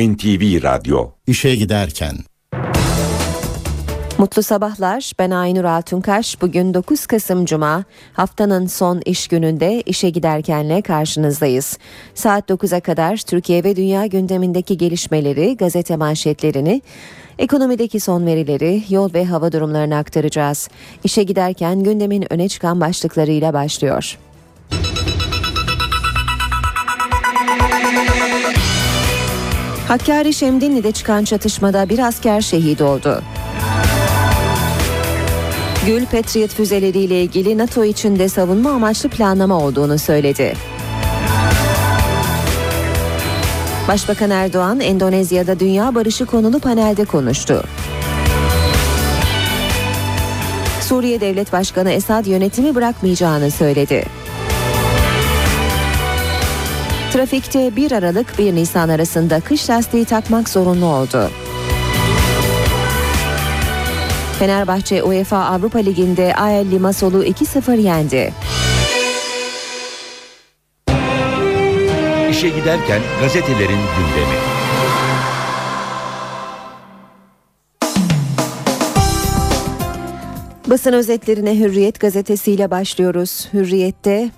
NTV Radyo İşe giderken Mutlu sabahlar. Ben Aynur Altunkaş. Bugün 9 Kasım Cuma. Haftanın son iş gününde işe giderkenle karşınızdayız. Saat 9'a kadar Türkiye ve dünya gündemindeki gelişmeleri, gazete manşetlerini, ekonomideki son verileri, yol ve hava durumlarını aktaracağız. İşe giderken gündemin öne çıkan başlıklarıyla başlıyor. Hakkari Şemdinli'de çıkan çatışmada bir asker şehit oldu. Gül Patriot füzeleriyle ilgili NATO içinde savunma amaçlı planlama olduğunu söyledi. Başbakan Erdoğan Endonezya'da Dünya Barışı konulu panelde konuştu. Suriye Devlet Başkanı Esad yönetimi bırakmayacağını söyledi. Trafikte 1 Aralık 1 Nisan arasında kış lastiği takmak zorunlu oldu. Fenerbahçe UEFA Avrupa Ligi'nde AEL Limassol'u 2-0 yendi. İşe giderken gazetelerin gündemi. Basın özetlerine Hürriyet gazetesiyle başlıyoruz. Hürriyet'te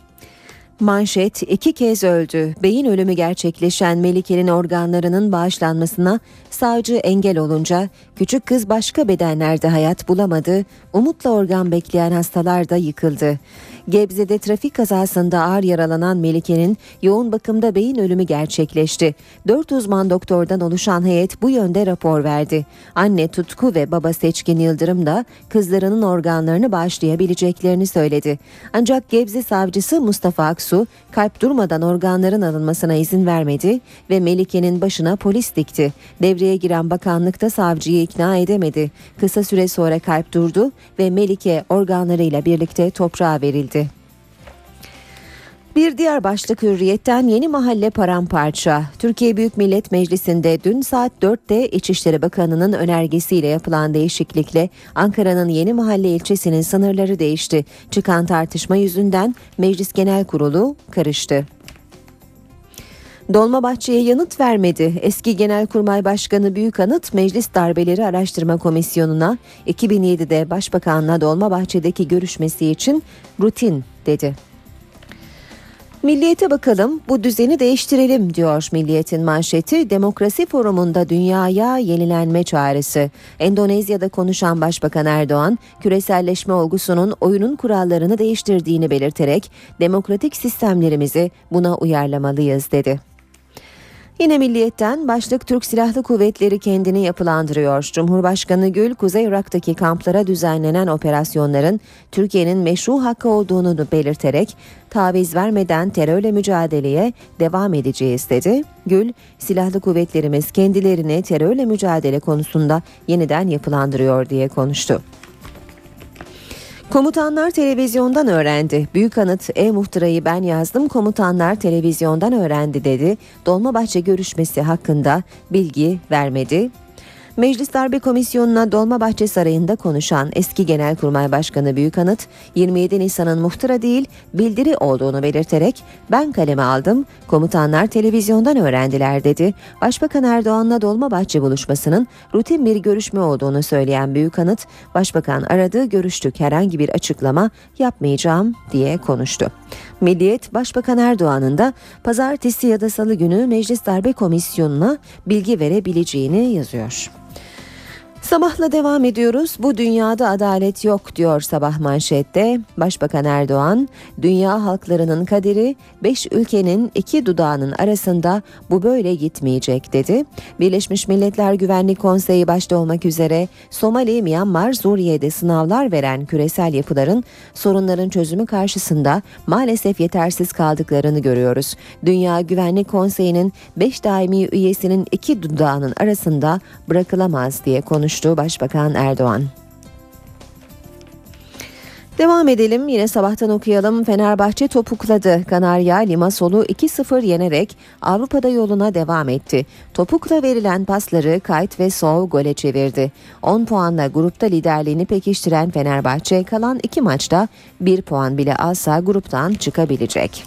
Manşet iki kez öldü. Beyin ölümü gerçekleşen Melike'nin organlarının bağışlanmasına savcı engel olunca küçük kız başka bedenlerde hayat bulamadı. Umutla organ bekleyen hastalar da yıkıldı. Gebze'de trafik kazasında ağır yaralanan Melike'nin yoğun bakımda beyin ölümü gerçekleşti. Dört uzman doktordan oluşan heyet bu yönde rapor verdi. Anne Tutku ve baba Seçkin Yıldırım da kızlarının organlarını bağışlayabileceklerini söyledi. Ancak Gebze savcısı Mustafa Aksu kalp durmadan organların alınmasına izin vermedi ve Melike'nin başına polis dikti. Devreye giren bakanlık da savcıyı ikna edemedi. Kısa süre sonra kalp durdu ve Melike organlarıyla birlikte toprağa verildi. Bir diğer başlık hürriyetten yeni mahalle paramparça. Türkiye Büyük Millet Meclisi'nde dün saat 4'te İçişleri Bakanı'nın önergesiyle yapılan değişiklikle Ankara'nın yeni mahalle ilçesinin sınırları değişti. Çıkan tartışma yüzünden Meclis Genel Kurulu karıştı. Dolmabahçe'ye yanıt vermedi. Eski Genelkurmay Başkanı Büyükanıt Meclis Darbeleri Araştırma Komisyonu'na 2007'de Başbakan'la Dolmabahçe'deki görüşmesi için rutin dedi. Milliyete bakalım bu düzeni değiştirelim diyor Milliyet'in manşeti demokrasi forumunda dünyaya yenilenme çağrısı. Endonezya'da konuşan Başbakan Erdoğan küreselleşme olgusunun oyunun kurallarını değiştirdiğini belirterek demokratik sistemlerimizi buna uyarlamalıyız dedi. Yine Milliyet'ten başlık Türk Silahlı Kuvvetleri kendini yapılandırıyor. Cumhurbaşkanı Gül, Kuzey Irak'taki kamplara düzenlenen operasyonların Türkiye'nin meşru hakkı olduğunu belirterek taviz vermeden terörle mücadeleye devam edeceğiz dedi. Gül, silahlı kuvvetlerimiz kendilerini terörle mücadele konusunda yeniden yapılandırıyor diye konuştu. Komutanlar televizyondan öğrendi. Büyük anıt e-muhtırayı ben yazdım komutanlar televizyondan öğrendi dedi. Dolmabahçe görüşmesi hakkında bilgi vermedi. Meclis Darbe Komisyonu'na Dolmabahçe Sarayı'nda konuşan eski Genelkurmay Başkanı Büyükanıt 27 Nisan'ın muhtıra değil bildiri olduğunu belirterek ben kaleme aldım komutanlar televizyondan öğrendiler dedi. Başbakan Erdoğan'la Dolmabahçe buluşmasının rutin bir görüşme olduğunu söyleyen Büyükanıt Başbakan aradı görüştük herhangi bir açıklama yapmayacağım diye konuştu. Milliyet Başbakan Erdoğan'ın da pazartesi ya da salı günü Meclis Darbe Komisyonu'na bilgi verebileceğini yazıyor. Sabahla devam ediyoruz. Bu dünyada adalet yok diyor sabah manşette. Başbakan Erdoğan, dünya halklarının kaderi 5 ülkenin iki dudağının arasında bu böyle gitmeyecek dedi. Birleşmiş Milletler Güvenlik Konseyi başta olmak üzere Somali, Myanmar, Suriye'de sınavlar veren küresel yapıların sorunların çözümü karşısında maalesef yetersiz kaldıklarını görüyoruz. Dünya Güvenlik Konseyi'nin 5 daimi üyesinin iki dudağının arasında bırakılamaz diye konuştu konuştu Başbakan Erdoğan. Devam edelim yine sabahtan okuyalım. Fenerbahçe topukladı. Kanarya Limassol'u 2-0 yenerek Avrupa'da yoluna devam etti. Topukla verilen pasları Kayt ve Sov gole çevirdi. 10 puanla grupta liderliğini pekiştiren Fenerbahçe kalan iki maçta 1 puan bile alsa gruptan çıkabilecek.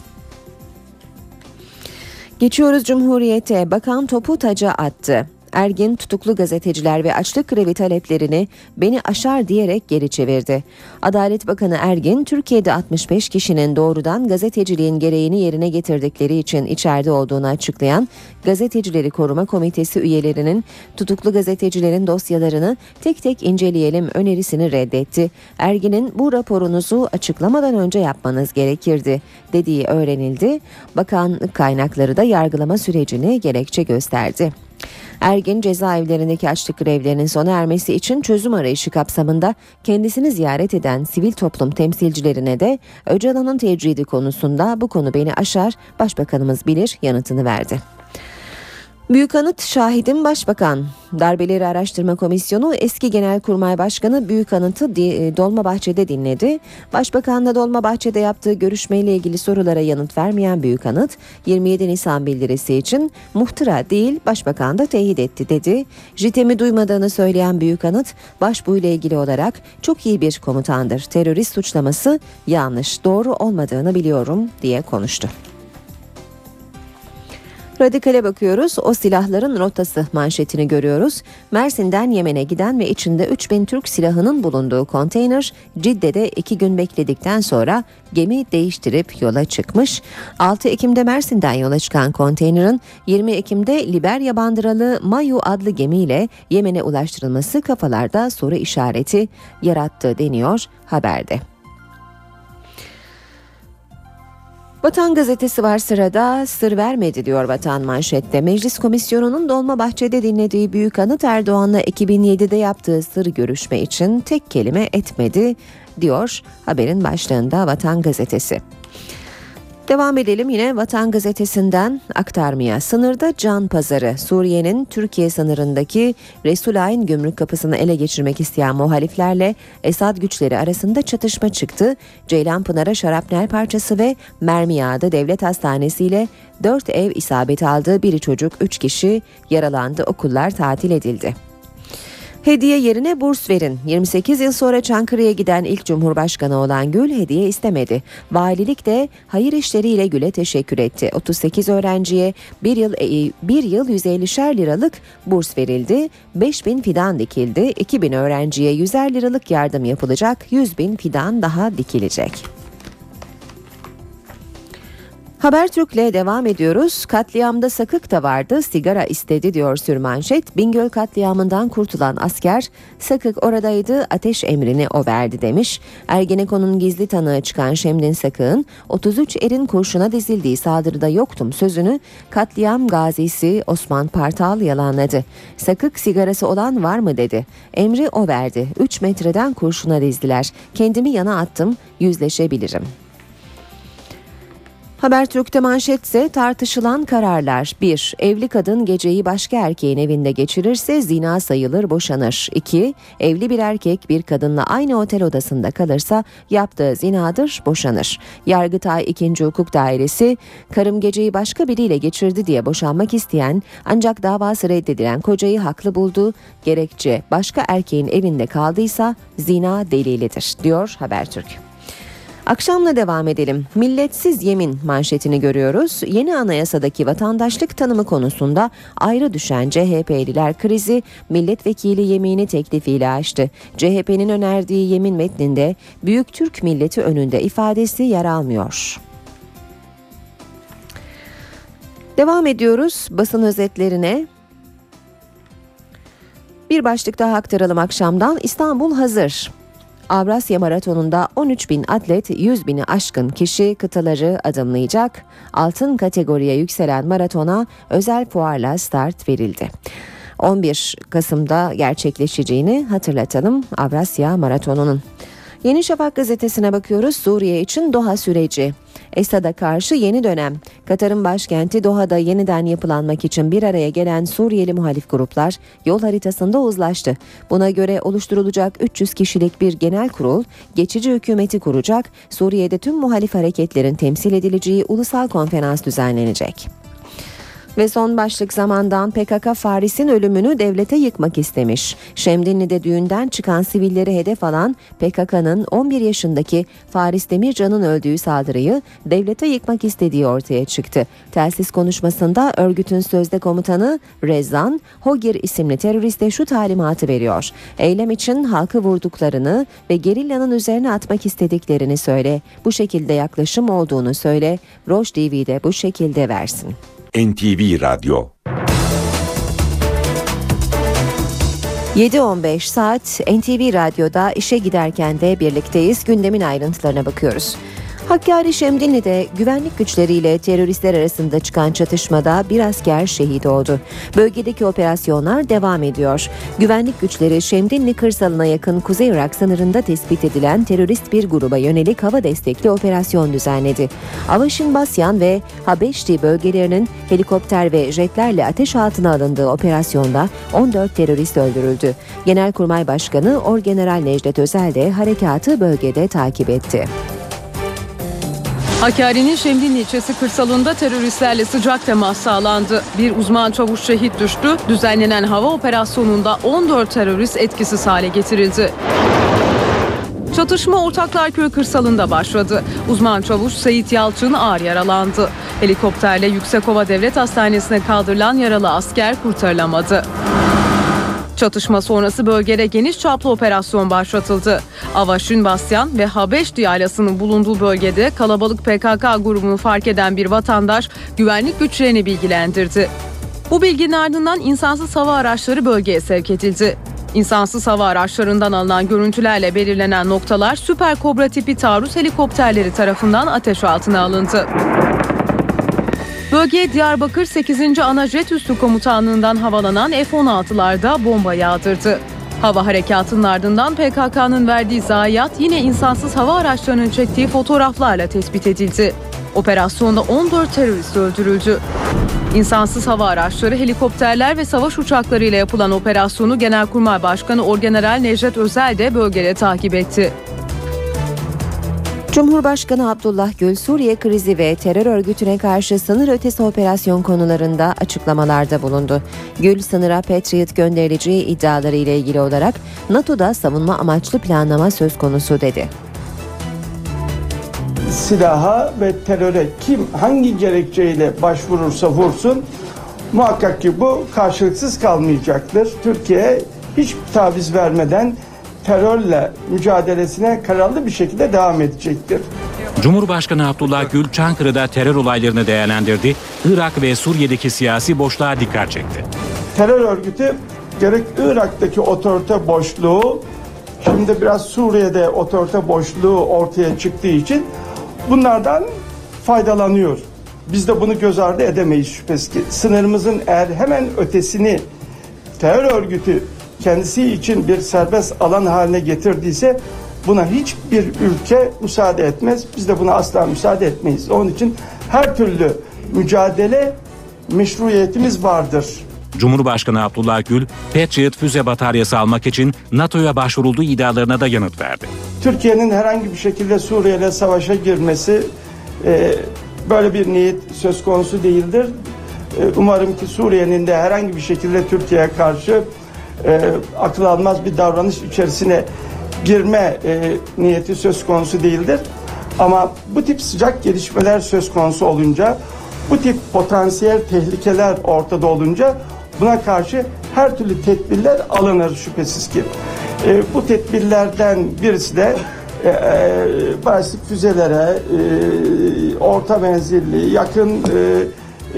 Geçiyoruz Cumhuriyet'e. Bakan topu taca attı. Ergin tutuklu gazeteciler ve açlık grevi taleplerini beni aşar diyerek geri çevirdi. Adalet Bakanı Ergin, Türkiye'de 65 kişinin doğrudan gazeteciliğin gereğini yerine getirdikleri için içeride olduğunu açıklayan Gazetecileri Koruma Komitesi üyelerinin tutuklu gazetecilerin dosyalarını tek tek inceleyelim önerisini reddetti. Ergin'in bu raporunuzu açıklamadan önce yapmanız gerekirdi dediği öğrenildi. Bakan kaynakları da yargılama sürecini gerekçe gösterdi. Ergin cezaevlerindeki açlık grevlerinin sona ermesi için çözüm arayışı kapsamında kendisini ziyaret eden sivil toplum temsilcilerine de Öcalan'ın tecridi konusunda bu konu beni aşar, başbakanımız bilir yanıtını verdi. Büyük anıt şahidim başbakan. Darbeleri Araştırma Komisyonu eski Genelkurmay Başkanı Büyük Anıt'ı e, Dolmabahçe'de dinledi. Başbakanla Dolmabahçe'de yaptığı görüşmeyle ilgili sorulara yanıt vermeyen Büyük Anıt 27 Nisan bildirisi için muhtıra değil başbakan da teyit etti dedi. JITEM'i duymadığını söyleyen Büyük Anıt başbuğ ile ilgili olarak çok iyi bir komutandır. Terörist suçlaması yanlış doğru olmadığını biliyorum diye konuştu. Radikale bakıyoruz. O silahların rotası manşetini görüyoruz. Mersin'den Yemen'e giden ve içinde 3000 Türk silahının bulunduğu konteyner Cidde'de iki gün bekledikten sonra gemi değiştirip yola çıkmış. 6 Ekim'de Mersin'den yola çıkan konteynerin 20 Ekim'de Liberya bandıralı Mayu adlı gemiyle Yemen'e ulaştırılması kafalarda soru işareti yarattı deniyor haberde. Vatan gazetesi var sırada sır vermedi diyor Vatan manşette. Meclis komisyonunun Dolmabahçe'de dinlediği Büyük Anıt Erdoğan'la 2007'de yaptığı sır görüşme için tek kelime etmedi diyor haberin başlığında Vatan gazetesi. Devam edelim yine Vatan Gazetesi'nden aktarmaya. Sınırda can pazarı. Suriye'nin Türkiye sınırındaki Resulayn gümrük kapısını ele geçirmek isteyen muhaliflerle Esad güçleri arasında çatışma çıktı. Ceylanpınar'a şarapnel parçası ve mermi yağdı. Devlet hastanesiyle 4 ev isabet aldı. Biri çocuk, 3 kişi yaralandı. Okullar tatil edildi. Hediye yerine burs verin. 28 yıl sonra Çankırı'ya giden ilk Cumhurbaşkanı olan Gül hediye istemedi. Valilik de hayır işleriyle Gül'e teşekkür etti. 38 öğrenciye bir yıl e, bir yıl 150'şer liralık burs verildi. 5 bin fidan dikildi. 2 bin öğrenciye 100'er liralık yardım yapılacak. 100 bin fidan daha dikilecek. Habertürk'le devam ediyoruz. Katliamda sakık da vardı, sigara istedi diyor sürmanşet. Bingöl katliamından kurtulan asker sakık oradaydı, ateş emrini o verdi demiş. Ergenekon'un gizli tanığı çıkan Şemdin Sakık'ın 33 erin kurşuna dizildiği saldırıda yoktum sözünü katliam gazisi Osman Partal yalanladı. Sakık sigarası olan var mı dedi. Emri o verdi. 3 metreden kurşuna dizdiler. Kendimi yana attım, yüzleşebilirim. Habertürk'te manşetse tartışılan kararlar. 1. Evli kadın geceyi başka erkeğin evinde geçirirse zina sayılır boşanır. 2. Evli bir erkek bir kadınla aynı otel odasında kalırsa yaptığı zinadır boşanır. Yargıtay 2. Hukuk Dairesi karım geceyi başka biriyle geçirdi diye boşanmak isteyen ancak davası reddedilen kocayı haklı buldu. Gerekçe başka erkeğin evinde kaldıysa zina delilidir diyor Habertürk. Akşamla devam edelim. Milletsiz yemin manşetini görüyoruz. Yeni anayasadaki vatandaşlık tanımı konusunda ayrı düşen CHP'liler krizi milletvekili yemini teklifiyle açtı. CHP'nin önerdiği yemin metninde Büyük Türk milleti önünde ifadesi yer almıyor. Devam ediyoruz basın özetlerine. Bir başlık daha aktaralım akşamdan. İstanbul hazır. Avrasya Maratonu'nda 13 bin atlet 100 bini aşkın kişi kıtaları adımlayacak. Altın kategoriye yükselen maratona özel fuarla start verildi. 11 Kasım'da gerçekleşeceğini hatırlatalım Avrasya Maratonu'nun. Yeni Şafak gazetesine bakıyoruz. Suriye için Doha süreci. Esad'a karşı yeni dönem. Katar'ın başkenti Doha'da yeniden yapılanmak için bir araya gelen Suriyeli muhalif gruplar yol haritasında uzlaştı. Buna göre oluşturulacak 300 kişilik bir genel kurul geçici hükümeti kuracak. Suriye'de tüm muhalif hareketlerin temsil edileceği ulusal konferans düzenlenecek. Ve son başlık zamandan PKK Faris'in ölümünü devlete yıkmak istemiş. Şemdinli'de düğünden çıkan sivilleri hedef alan PKK'nın 11 yaşındaki Faris Demircan'ın öldüğü saldırıyı devlete yıkmak istediği ortaya çıktı. Telsiz konuşmasında örgütün sözde komutanı Rezan Hogir isimli teröriste şu talimatı veriyor. Eylem için halkı vurduklarını ve gerillanın üzerine atmak istediklerini söyle. Bu şekilde yaklaşım olduğunu söyle. Roş TV'de bu şekilde versin. NTV Radyo 7.15 saat NTV Radyo'da işe giderken de birlikteyiz. Gündemin ayrıntılarına bakıyoruz. Hakkari Şemdinli'de güvenlik güçleriyle teröristler arasında çıkan çatışmada bir asker şehit oldu. Bölgedeki operasyonlar devam ediyor. Güvenlik güçleri Şemdinli kırsalına yakın Kuzey Irak sınırında tespit edilen terörist bir gruba yönelik hava destekli operasyon düzenledi. Avaşin Basyan ve Habeşti bölgelerinin helikopter ve jetlerle ateş altına alındığı operasyonda 14 terörist öldürüldü. Genelkurmay Başkanı Orgeneral Necdet Özel de harekatı bölgede takip etti. Hakkari'nin Şemdinli ilçesi kırsalında teröristlerle sıcak temas sağlandı. Bir uzman çavuş şehit düştü. Düzenlenen hava operasyonunda 14 terörist etkisiz hale getirildi. Çatışma Ortaklarköy kırsalında başladı. Uzman çavuş Seyit Yalçın ağır yaralandı. Helikopterle Yüksekova Devlet Hastanesi'ne kaldırılan yaralı asker kurtarılamadı. Çatışma sonrası bölgede geniş çaplı operasyon başlatıldı. Avaşin Basyan ve Habeşti yaylasının bulunduğu bölgede kalabalık PKK grubunu fark eden bir vatandaş güvenlik güçlerini bilgilendirdi. Bu bilginin ardından insansız hava araçları bölgeye sevk edildi. İnsansız hava araçlarından alınan görüntülerle belirlenen noktalar Süper Kobra tipi taarruz helikopterleri tarafından ateş altına alındı. Bölgeye Diyarbakır 8. Ana Jet Üssü Komutanlığından havalanan F-16'lar da bomba yağdırdı. Hava harekatının ardından PKK'nın verdiği zayiat yine insansız hava araçlarının çektiği fotoğraflarla tespit edildi. Operasyonda 14 terörist öldürüldü. İnsansız hava araçları, helikopterler ve savaş uçaklarıyla yapılan operasyonu Genelkurmay Başkanı Orgeneral Necdet Özel de bölgede takip etti. Cumhurbaşkanı Abdullah Gül Suriye krizi ve terör örgütüne karşı sınır ötesi operasyon konularında açıklamalarda bulundu. Gül sınıra Patriot gönderileceği iddiaları ile ilgili olarak NATO'da savunma amaçlı planlama söz konusu dedi. Silaha ve teröre kim hangi gerekçeyle başvurursa vursun muhakkak ki bu karşılıksız kalmayacaktır. Türkiye hiç taviz vermeden terörle mücadelesine kararlı bir şekilde devam edecektir. Cumhurbaşkanı Abdullah Gül Çankırı'da terör olaylarını değerlendirdi. Irak ve Suriye'deki siyasi boşluğa dikkat çekti. Terör örgütü gerek Irak'taki otorite boşluğu şimdi biraz Suriye'de otorite boşluğu ortaya çıktığı için bunlardan faydalanıyor. Biz de bunu göz ardı edemeyiz şüphesiz ki. Sınırımızın eğer hemen ötesini terör örgütü kendisi için bir serbest alan haline getirdiyse buna hiçbir ülke müsaade etmez. Biz de buna asla müsaade etmeyiz. Onun için her türlü mücadele meşruiyetimiz vardır. Cumhurbaşkanı Abdullah Gül, Patriot füze bataryası almak için NATO'ya başvurulduğu iddialarına da yanıt verdi. Türkiye'nin herhangi bir şekilde Suriye ile savaşa girmesi e, böyle bir niyet söz konusu değildir. E, umarım ki Suriye'nin de herhangi bir şekilde Türkiye'ye karşı e, akıl almaz bir davranış içerisine girme e, niyeti söz konusu değildir. Ama bu tip sıcak gelişmeler söz konusu olunca, bu tip potansiyel tehlikeler ortada olunca buna karşı her türlü tedbirler alınır şüphesiz ki. E, bu tedbirlerden birisi de e, e, balistik füzelere, e, orta menzilli, yakın e,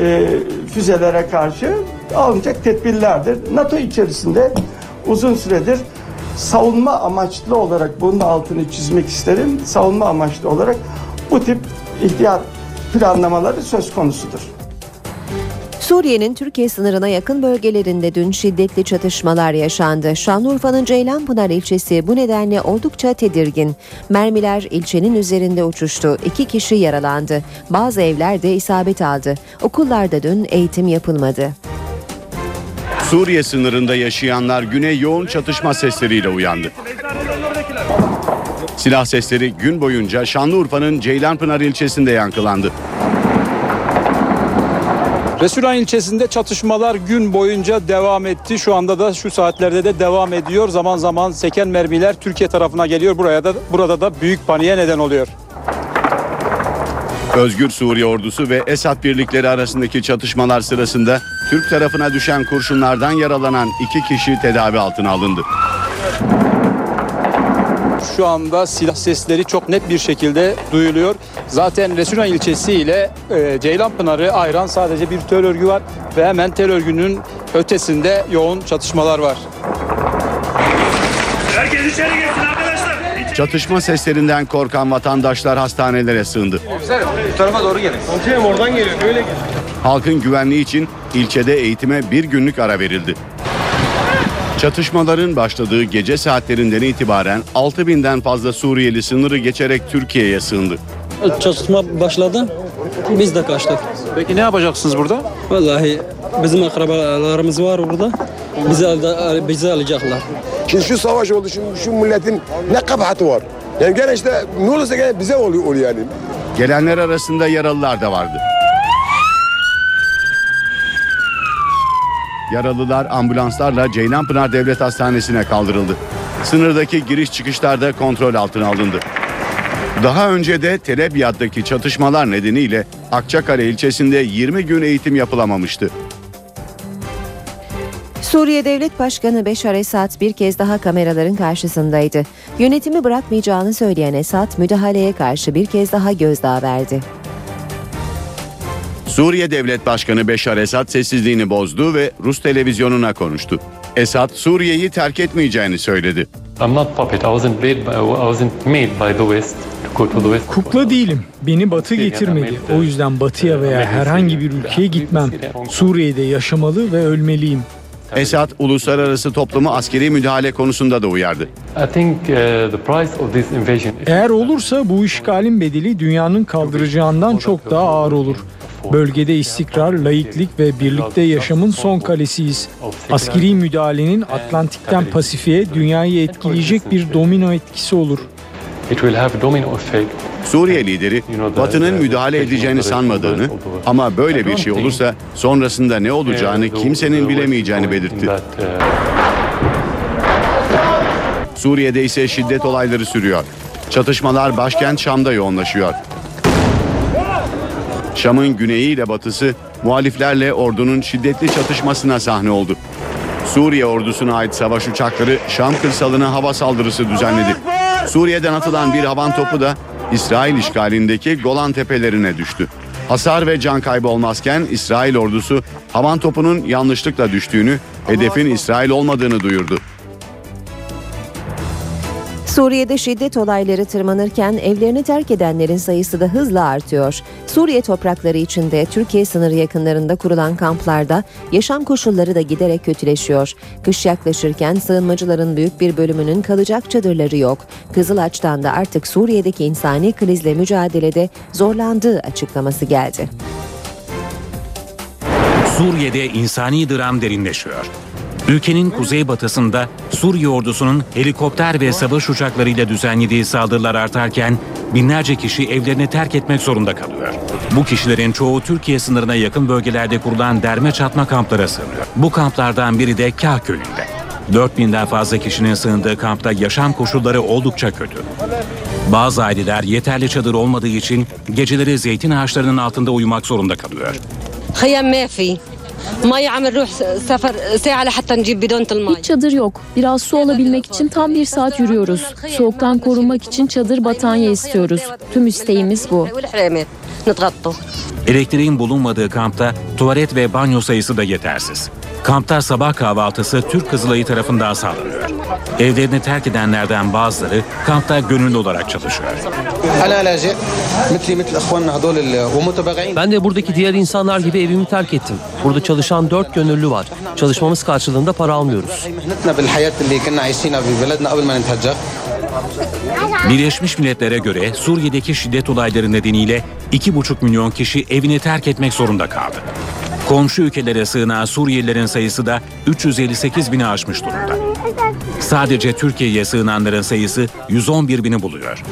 e, füzelere karşı alınacak tedbirlerdir. NATO içerisinde uzun süredir savunma amaçlı olarak bunun altını çizmek isterim. Savunma amaçlı olarak bu tip ihtiyat planlamaları söz konusudur. Suriye'nin Türkiye sınırına yakın bölgelerinde dün şiddetli çatışmalar yaşandı. Şanlıurfa'nın Ceylanpınar ilçesi bu nedenle oldukça tedirgin. Mermiler ilçenin üzerinde uçuştu. İki kişi yaralandı. Bazı evler de isabet aldı. Okullarda dün eğitim yapılmadı. Suriye sınırında yaşayanlar güne yoğun çatışma sesleriyle uyandı. Silah sesleri gün boyunca Şanlıurfa'nın Ceylanpınar ilçesinde yankılandı. Resulan ilçesinde çatışmalar gün boyunca devam etti. Şu anda da şu saatlerde de devam ediyor. Zaman zaman seken mermiler Türkiye tarafına geliyor. Buraya da burada da büyük paniğe neden oluyor. Özgür Suriye ordusu ve Esad birlikleri arasındaki çatışmalar sırasında Türk tarafına düşen kurşunlardan yaralanan iki kişi tedavi altına alındı. Şu anda silah sesleri çok net bir şekilde duyuluyor. Zaten Resulan ilçesi ile e, Ceylanpınar'ı ayıran sadece bir tel örgü var ve hemen tel örgünün ötesinde yoğun çatışmalar var. Çatışma seslerinden korkan vatandaşlar hastanelere sığındı. Halkın güvenliği için ilçede eğitime bir günlük ara verildi. Çatışmaların başladığı gece saatlerinden itibaren 6000'den fazla Suriyeli sınırı geçerek Türkiye'ye sığındı. Çatışma başladı. Biz de kaçtık. Peki ne yapacaksınız burada? Vallahi bizim akrabalarımız var burada. Bizi, al- bizi alacaklar. Şimdi şu savaş oldu, şimdi şu milletin ne kabahati var. Yani gene işte ne olursa gene bize oluyor, oluyor yani. Gelenler arasında yaralılar da vardı. Yaralılar ambulanslarla Ceylanpınar Devlet Hastanesi'ne kaldırıldı. Sınırdaki giriş çıkışlarda kontrol altına alındı. Daha önce de Tel Abyad'daki çatışmalar nedeniyle Akçakale ilçesinde 20 gün eğitim yapılamamıştı. Suriye Devlet Başkanı Beşar Esad bir kez daha kameraların karşısındaydı. Yönetimi bırakmayacağını söyleyen Esad müdahaleye karşı bir kez daha gözdağı verdi. Suriye Devlet Başkanı Beşar Esad sessizliğini bozdu ve Rus televizyonuna konuştu. Esad Suriye'yi terk etmeyeceğini söyledi. I'm not puppet. I wasn't made by, I wasn't made by the West to go to the West. Kukla değilim. Beni Batı getirmedi. O yüzden Batı'ya veya herhangi bir ülkeye gitmem. Suriye'de yaşamalı ve ölmeliyim. Esad uluslararası toplumu askeri müdahale konusunda da uyardı. Uh, Eğer olursa bu işgalin bedeli dünyanın kaldıracağından çok daha ağır olur. Bölgede istikrar, laiklik ve birlikte yaşamın son kalesiyiz. Askeri müdahalenin Atlantik'ten Pasifik'e dünyayı etkileyecek bir domino etkisi olur. Suriye lideri Batı'nın müdahale edeceğini sanmadığını ama böyle bir şey olursa sonrasında ne olacağını kimsenin bilemeyeceğini belirtti. Uh, Suriye'de ise şiddet olayları sürüyor. Çatışmalar başkent Şam'da yoğunlaşıyor. Şam'ın güneyi ile batısı muhaliflerle ordunun şiddetli çatışmasına sahne oldu. Suriye ordusuna ait savaş uçakları Şam kırsalına hava saldırısı düzenledi. Suriye'den atılan bir havan topu da İsrail işgalindeki Golan tepelerine düştü. Hasar ve can kaybı olmazken İsrail ordusu havan topunun yanlışlıkla düştüğünü, hedefin İsrail olmadığını duyurdu. Suriye'de şiddet olayları tırmanırken evlerini terk edenlerin sayısı da hızla artıyor. Suriye toprakları içinde Türkiye sınırı yakınlarında kurulan kamplarda yaşam koşulları da giderek kötüleşiyor. Kış yaklaşırken sığınmacıların büyük bir bölümünün kalacak çadırları yok. Kızılaç'tan da artık Suriye'deki insani krizle mücadelede zorlandığı açıklaması geldi. Suriye'de insani dram derinleşiyor. Ülkenin kuzeybatısında Suriye ordusunun helikopter ve savaş uçaklarıyla düzenlediği saldırılar artarken binlerce kişi evlerini terk etmek zorunda kalıyor. Bu kişilerin çoğu Türkiye sınırına yakın bölgelerde kurulan derme çatma kamplara sığınıyor. Bu kamplardan biri de Kah köyünde. 4000'den fazla kişinin sığındığı kampta yaşam koşulları oldukça kötü. Bazı aileler yeterli çadır olmadığı için geceleri zeytin ağaçlarının altında uyumak zorunda kalıyor. Hiç çadır yok. Biraz su alabilmek için tam bir saat yürüyoruz. Soğuktan korunmak için çadır battaniye istiyoruz. Tüm isteğimiz bu. Elektriğin bulunmadığı kampta tuvalet ve banyo sayısı da yetersiz. Kampta sabah kahvaltısı Türk Kızılayı tarafından sağlanıyor. Evlerini terk edenlerden bazıları kampta gönüllü olarak çalışıyor. Ben de buradaki diğer insanlar gibi evimi terk ettim. Burada çalışan dört gönüllü var. Çalışmamız karşılığında para almıyoruz. Birleşmiş Milletler'e göre Suriye'deki şiddet olayları nedeniyle 2,5 milyon kişi evini terk etmek zorunda kaldı. Komşu ülkelere sığınan Suriyelilerin sayısı da 358 bini aşmış durumda. Sadece Türkiye'ye sığınanların sayısı 111 bini buluyor.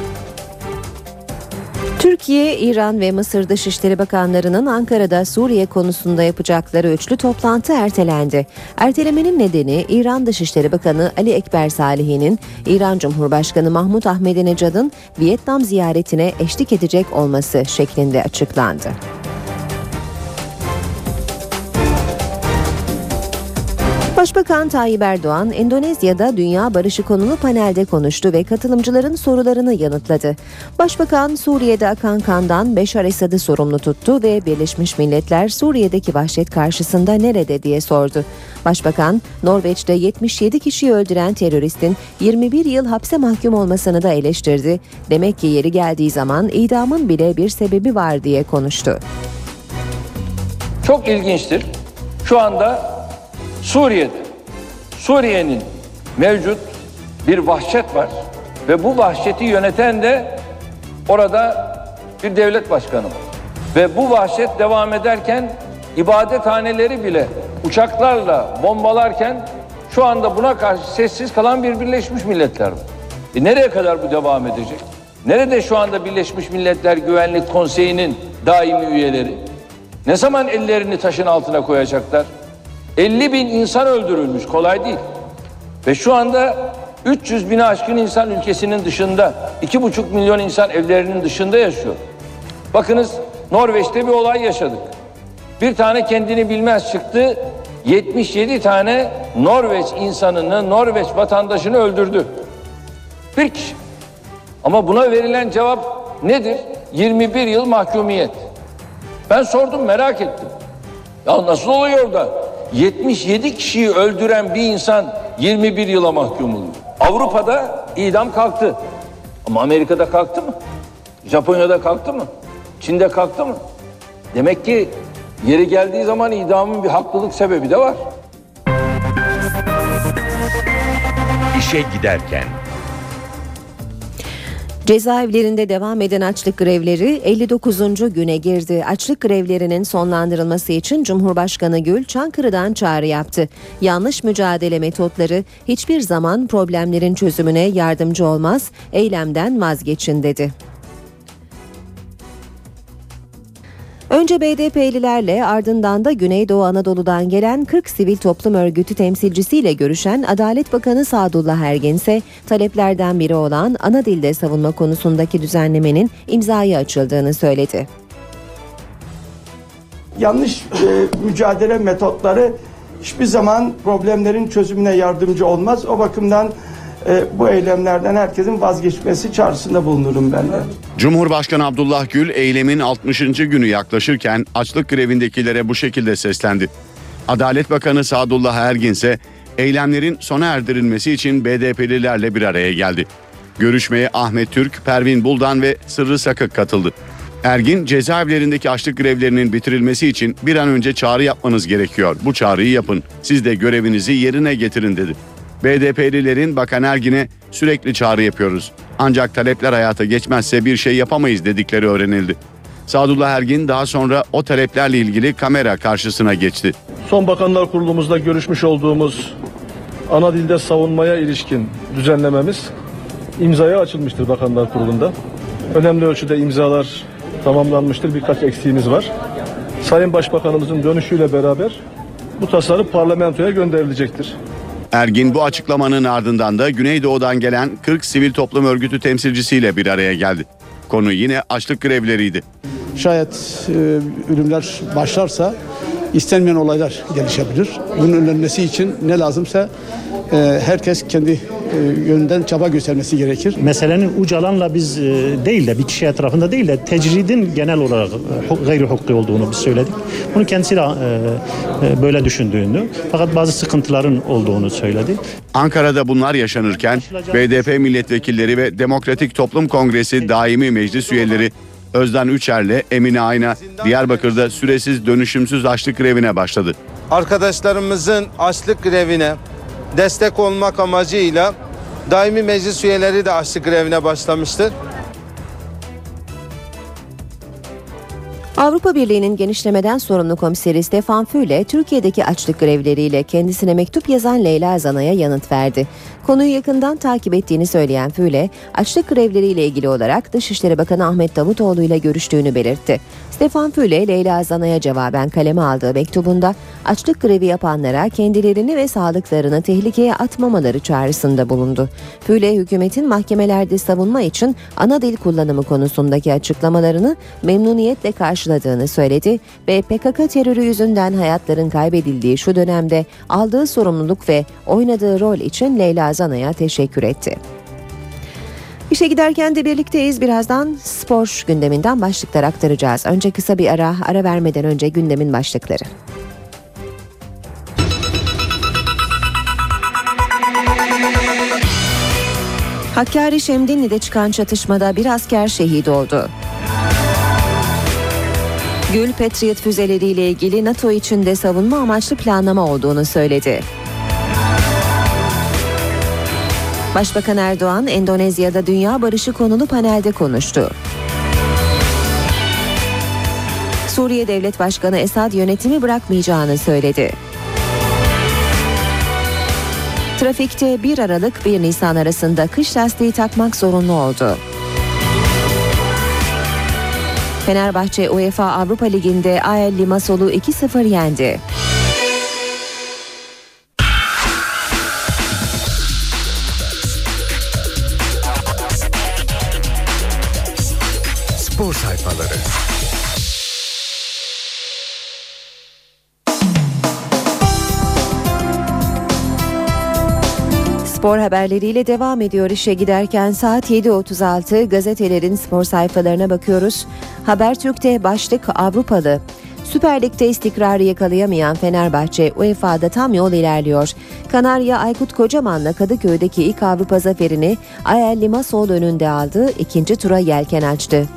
Türkiye, İran ve Mısır Dışişleri Bakanlarının Ankara'da Suriye konusunda yapacakları üçlü toplantı ertelendi. Ertelemenin nedeni İran Dışişleri Bakanı Ali Ekber Salihi'nin İran Cumhurbaşkanı Mahmut Ahmedinejad'ın Vietnam ziyaretine eşlik edecek olması şeklinde açıklandı. Başbakan Tayyip Erdoğan, Endonezya'da Dünya Barışı konulu panelde konuştu ve katılımcıların sorularını yanıtladı. Başbakan, Suriye'de akan kandan Beşar Esad'ı sorumlu tuttu ve Birleşmiş Milletler Suriye'deki vahşet karşısında nerede diye sordu. Başbakan, Norveç'te 77 kişiyi öldüren teröristin 21 yıl hapse mahkum olmasını da eleştirdi. Demek ki yeri geldiği zaman idamın bile bir sebebi var diye konuştu. Çok ilginçtir. Şu anda Suriye'de, Suriye'nin mevcut bir vahşet var ve bu vahşeti yöneten de orada bir devlet başkanı var. Ve bu vahşet devam ederken ibadethaneleri bile uçaklarla bombalarken şu anda buna karşı sessiz kalan bir Birleşmiş Milletler var. E nereye kadar bu devam edecek? Nerede şu anda Birleşmiş Milletler Güvenlik Konseyi'nin daimi üyeleri? Ne zaman ellerini taşın altına koyacaklar? 50 bin insan öldürülmüş kolay değil. Ve şu anda 300 bini aşkın insan ülkesinin dışında, 2,5 milyon insan evlerinin dışında yaşıyor. Bakınız Norveç'te bir olay yaşadık. Bir tane kendini bilmez çıktı, 77 tane Norveç insanını, Norveç vatandaşını öldürdü. Bir kişi. Ama buna verilen cevap nedir? 21 yıl mahkumiyet. Ben sordum merak ettim. Ya nasıl oluyor da 77 kişiyi öldüren bir insan 21 yıla mahkum oluyor. Avrupa'da idam kalktı. Ama Amerika'da kalktı mı? Japonya'da kalktı mı? Çin'de kalktı mı? Demek ki yeri geldiği zaman idamın bir haklılık sebebi de var. İşe giderken Cezaevlerinde devam eden açlık grevleri 59. güne girdi. Açlık grevlerinin sonlandırılması için Cumhurbaşkanı Gül Çankırı'dan çağrı yaptı. Yanlış mücadele metotları hiçbir zaman problemlerin çözümüne yardımcı olmaz, eylemden vazgeçin dedi. Önce BDP'lilerle ardından da Güneydoğu Anadolu'dan gelen 40 sivil toplum örgütü temsilcisiyle görüşen Adalet Bakanı Sadullah Ergin ise taleplerden biri olan ana dilde savunma konusundaki düzenlemenin imzaya açıldığını söyledi. Yanlış e, mücadele metotları hiçbir zaman problemlerin çözümüne yardımcı olmaz. O bakımdan e, bu eylemlerden herkesin vazgeçmesi çağrısında bulunurum ben de. Cumhurbaşkanı Abdullah Gül eylemin 60. günü yaklaşırken açlık grevindekilere bu şekilde seslendi. Adalet Bakanı Sadullah Ergin ise eylemlerin sona erdirilmesi için BDP'lilerle bir araya geldi. Görüşmeye Ahmet Türk, Pervin Buldan ve Sırrı Sakık katıldı. Ergin cezaevlerindeki açlık grevlerinin bitirilmesi için bir an önce çağrı yapmanız gerekiyor. Bu çağrıyı yapın. Siz de görevinizi yerine getirin dedi. BDP'lilerin Bakan Ergin'e sürekli çağrı yapıyoruz. Ancak talepler hayata geçmezse bir şey yapamayız dedikleri öğrenildi. Sadullah Ergin daha sonra o taleplerle ilgili kamera karşısına geçti. Son Bakanlar Kurulumuzda görüşmüş olduğumuz ana dilde savunmaya ilişkin düzenlememiz imzaya açılmıştır Bakanlar Kurulu'nda. Önemli ölçüde imzalar tamamlanmıştır. Birkaç eksiğimiz var. Sayın Başbakanımızın dönüşüyle beraber bu tasarı parlamentoya gönderilecektir. Ergin bu açıklamanın ardından da Güneydoğu'dan gelen 40 sivil toplum örgütü temsilcisiyle bir araya geldi. Konu yine açlık grevleriydi. Şayet e, ölümler başlarsa istenmeyen olaylar gelişebilir. Bunun önlenmesi için ne lazımsa e, herkes kendi e, yönünden çaba göstermesi gerekir. Meselenin ucu alanla biz e, değil de bir kişi etrafında değil de tecridin genel olarak e, gayri hukuki olduğunu biz söyledik. Bunu kendisi de e, e, böyle düşündüğünü fakat bazı sıkıntıların olduğunu söyledi. Ankara'da bunlar yaşanırken BDP milletvekilleri ve Demokratik Toplum Kongresi daimi meclis üyeleri Özden Üçer'le Emine Ayna Diyarbakır'da süresiz dönüşümsüz açlık grevine başladı. arkadaşlarımızın açlık grevine destek olmak amacıyla daimi meclis üyeleri de açlık grevine başlamıştır. Avrupa Birliği'nin genişlemeden sorumlu komiseri Stefan Füle, Türkiye'deki açlık grevleriyle kendisine mektup yazan Leyla Zana'ya yanıt verdi. Konuyu yakından takip ettiğini söyleyen Füle, açlık grevleriyle ilgili olarak Dışişleri Bakanı Ahmet Davutoğlu ile görüştüğünü belirtti. Stefan Füle, Leyla Zana'ya cevaben kaleme aldığı mektubunda açlık grevi yapanlara kendilerini ve sağlıklarını tehlikeye atmamaları çağrısında bulundu. Füle, hükümetin mahkemelerde savunma için ana dil kullanımı konusundaki açıklamalarını memnuniyetle karşıladığını söyledi ve PKK terörü yüzünden hayatların kaybedildiği şu dönemde aldığı sorumluluk ve oynadığı rol için Leyla Zana'ya teşekkür etti. İşe giderken de birlikteyiz. Birazdan spor gündeminden başlıklar aktaracağız. Önce kısa bir ara, ara vermeden önce gündemin başlıkları. Hakkari Şemdinli'de çıkan çatışmada bir asker şehit oldu. Gül Patriot füzeleriyle ilgili NATO içinde savunma amaçlı planlama olduğunu söyledi. Başbakan Erdoğan Endonezya'da dünya barışı konulu panelde konuştu. Suriye Devlet Başkanı Esad yönetimi bırakmayacağını söyledi. Trafikte 1 Aralık 1 Nisan arasında kış lastiği takmak zorunlu oldu. Fenerbahçe UEFA Avrupa Ligi'nde AEL Limassol'u 2-0 yendi. Sayfaları. Spor haberleriyle devam ediyor işe giderken saat 7.36 gazetelerin spor sayfalarına bakıyoruz. Habertürk'te başlık Avrupalı. Süper Lig'de istikrarı yakalayamayan Fenerbahçe UEFA'da tam yol ilerliyor. Kanarya Aykut Kocaman'la Kadıköy'deki ilk Avrupa zaferini Ayel Limassol önünde aldı, ikinci tura yelken açtı.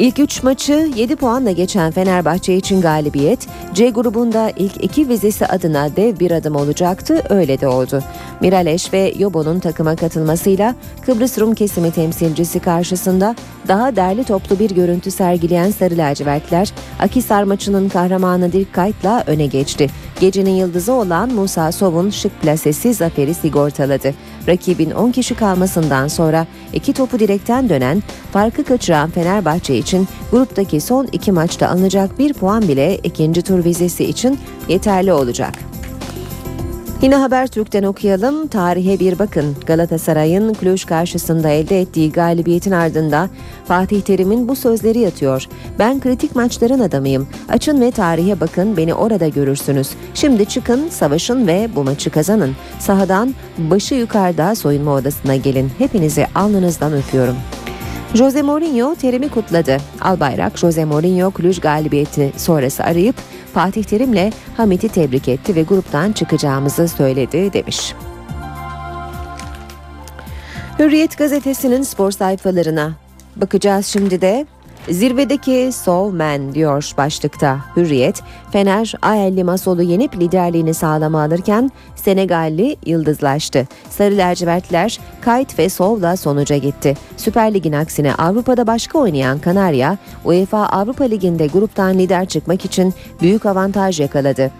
İlk 3 maçı 7 puanla geçen Fenerbahçe için galibiyet, C grubunda ilk iki vizesi adına dev bir adım olacaktı, öyle de oldu. Miraleş ve Yobo'nun takıma katılmasıyla Kıbrıs Rum kesimi temsilcisi karşısında daha derli toplu bir görüntü sergileyen Sarı Lacivertler, Akisar maçının kahramanı Dirk Kuyt'la öne geçti. Gecenin yıldızı olan Musa Sov'un şık plasesi zaferi sigortaladı. Rakibin 10 kişi kalmasından sonra iki topu direkten dönen, farkı kaçıran Fenerbahçe için gruptaki son iki maçta alınacak bir puan bile ikinci tur vizesi için yeterli olacak. Yine Habertürk'ten okuyalım. Tarihe bir bakın. Galatasaray'ın Cluj karşısında elde ettiği galibiyetin ardında Fatih Terim'in bu sözleri yatıyor. Ben kritik maçların adamıyım. Açın ve tarihe bakın beni orada görürsünüz. Şimdi çıkın, savaşın ve bu maçı kazanın. Sahadan başı yukarıda soyunma odasına gelin. Hepinizi alnınızdan öpüyorum. Jose Mourinho terimi kutladı. Albayrak Jose Mourinho Cluj galibiyeti sonrası arayıp Fatih Terim'le Hamit'i tebrik etti ve gruptan çıkacağımızı söyledi demiş. Hürriyet gazetesinin spor sayfalarına bakacağız şimdi de. Zirvedeki Soul Man diyor başlıkta Hürriyet. Fener AEL Limassol'u yenip liderliğini sağlama alırken Senegalli yıldızlaştı. Sarı lacivertler Kayt ve Sov'la sonuca gitti. Süper Lig'in aksine Avrupa'da başka oynayan Kanarya, UEFA Avrupa Ligi'nde gruptan lider çıkmak için büyük avantaj yakaladı.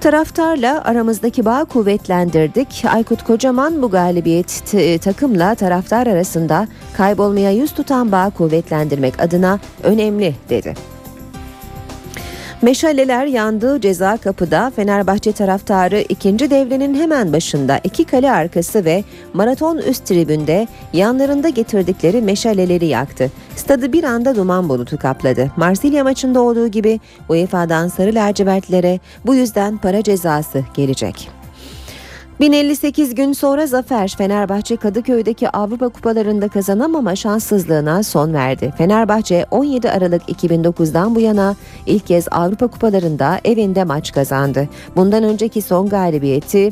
Taraftarla aramızdaki bağı kuvvetlendirdik. Aykut Kocaman bu galibiyet t- takımla taraftar arasında kaybolmaya yüz tutan bağı kuvvetlendirmek adına önemli dedi. Meşaleler yandığı ceza kapıda Fenerbahçe taraftarı ikinci devrenin hemen başında iki kale arkası ve maraton üst tribünde yanlarında getirdikleri meşaleleri yaktı. Stadı bir anda duman bulutu kapladı. Marsilya maçında olduğu gibi UEFA'dan sarı lacivertlere bu yüzden para cezası gelecek. 1058 gün sonra zafer Fenerbahçe Kadıköy'deki Avrupa Kupalarında kazanamama şanssızlığına son verdi. Fenerbahçe 17 Aralık 2009'dan bu yana ilk kez Avrupa Kupalarında evinde maç kazandı. Bundan önceki son galibiyeti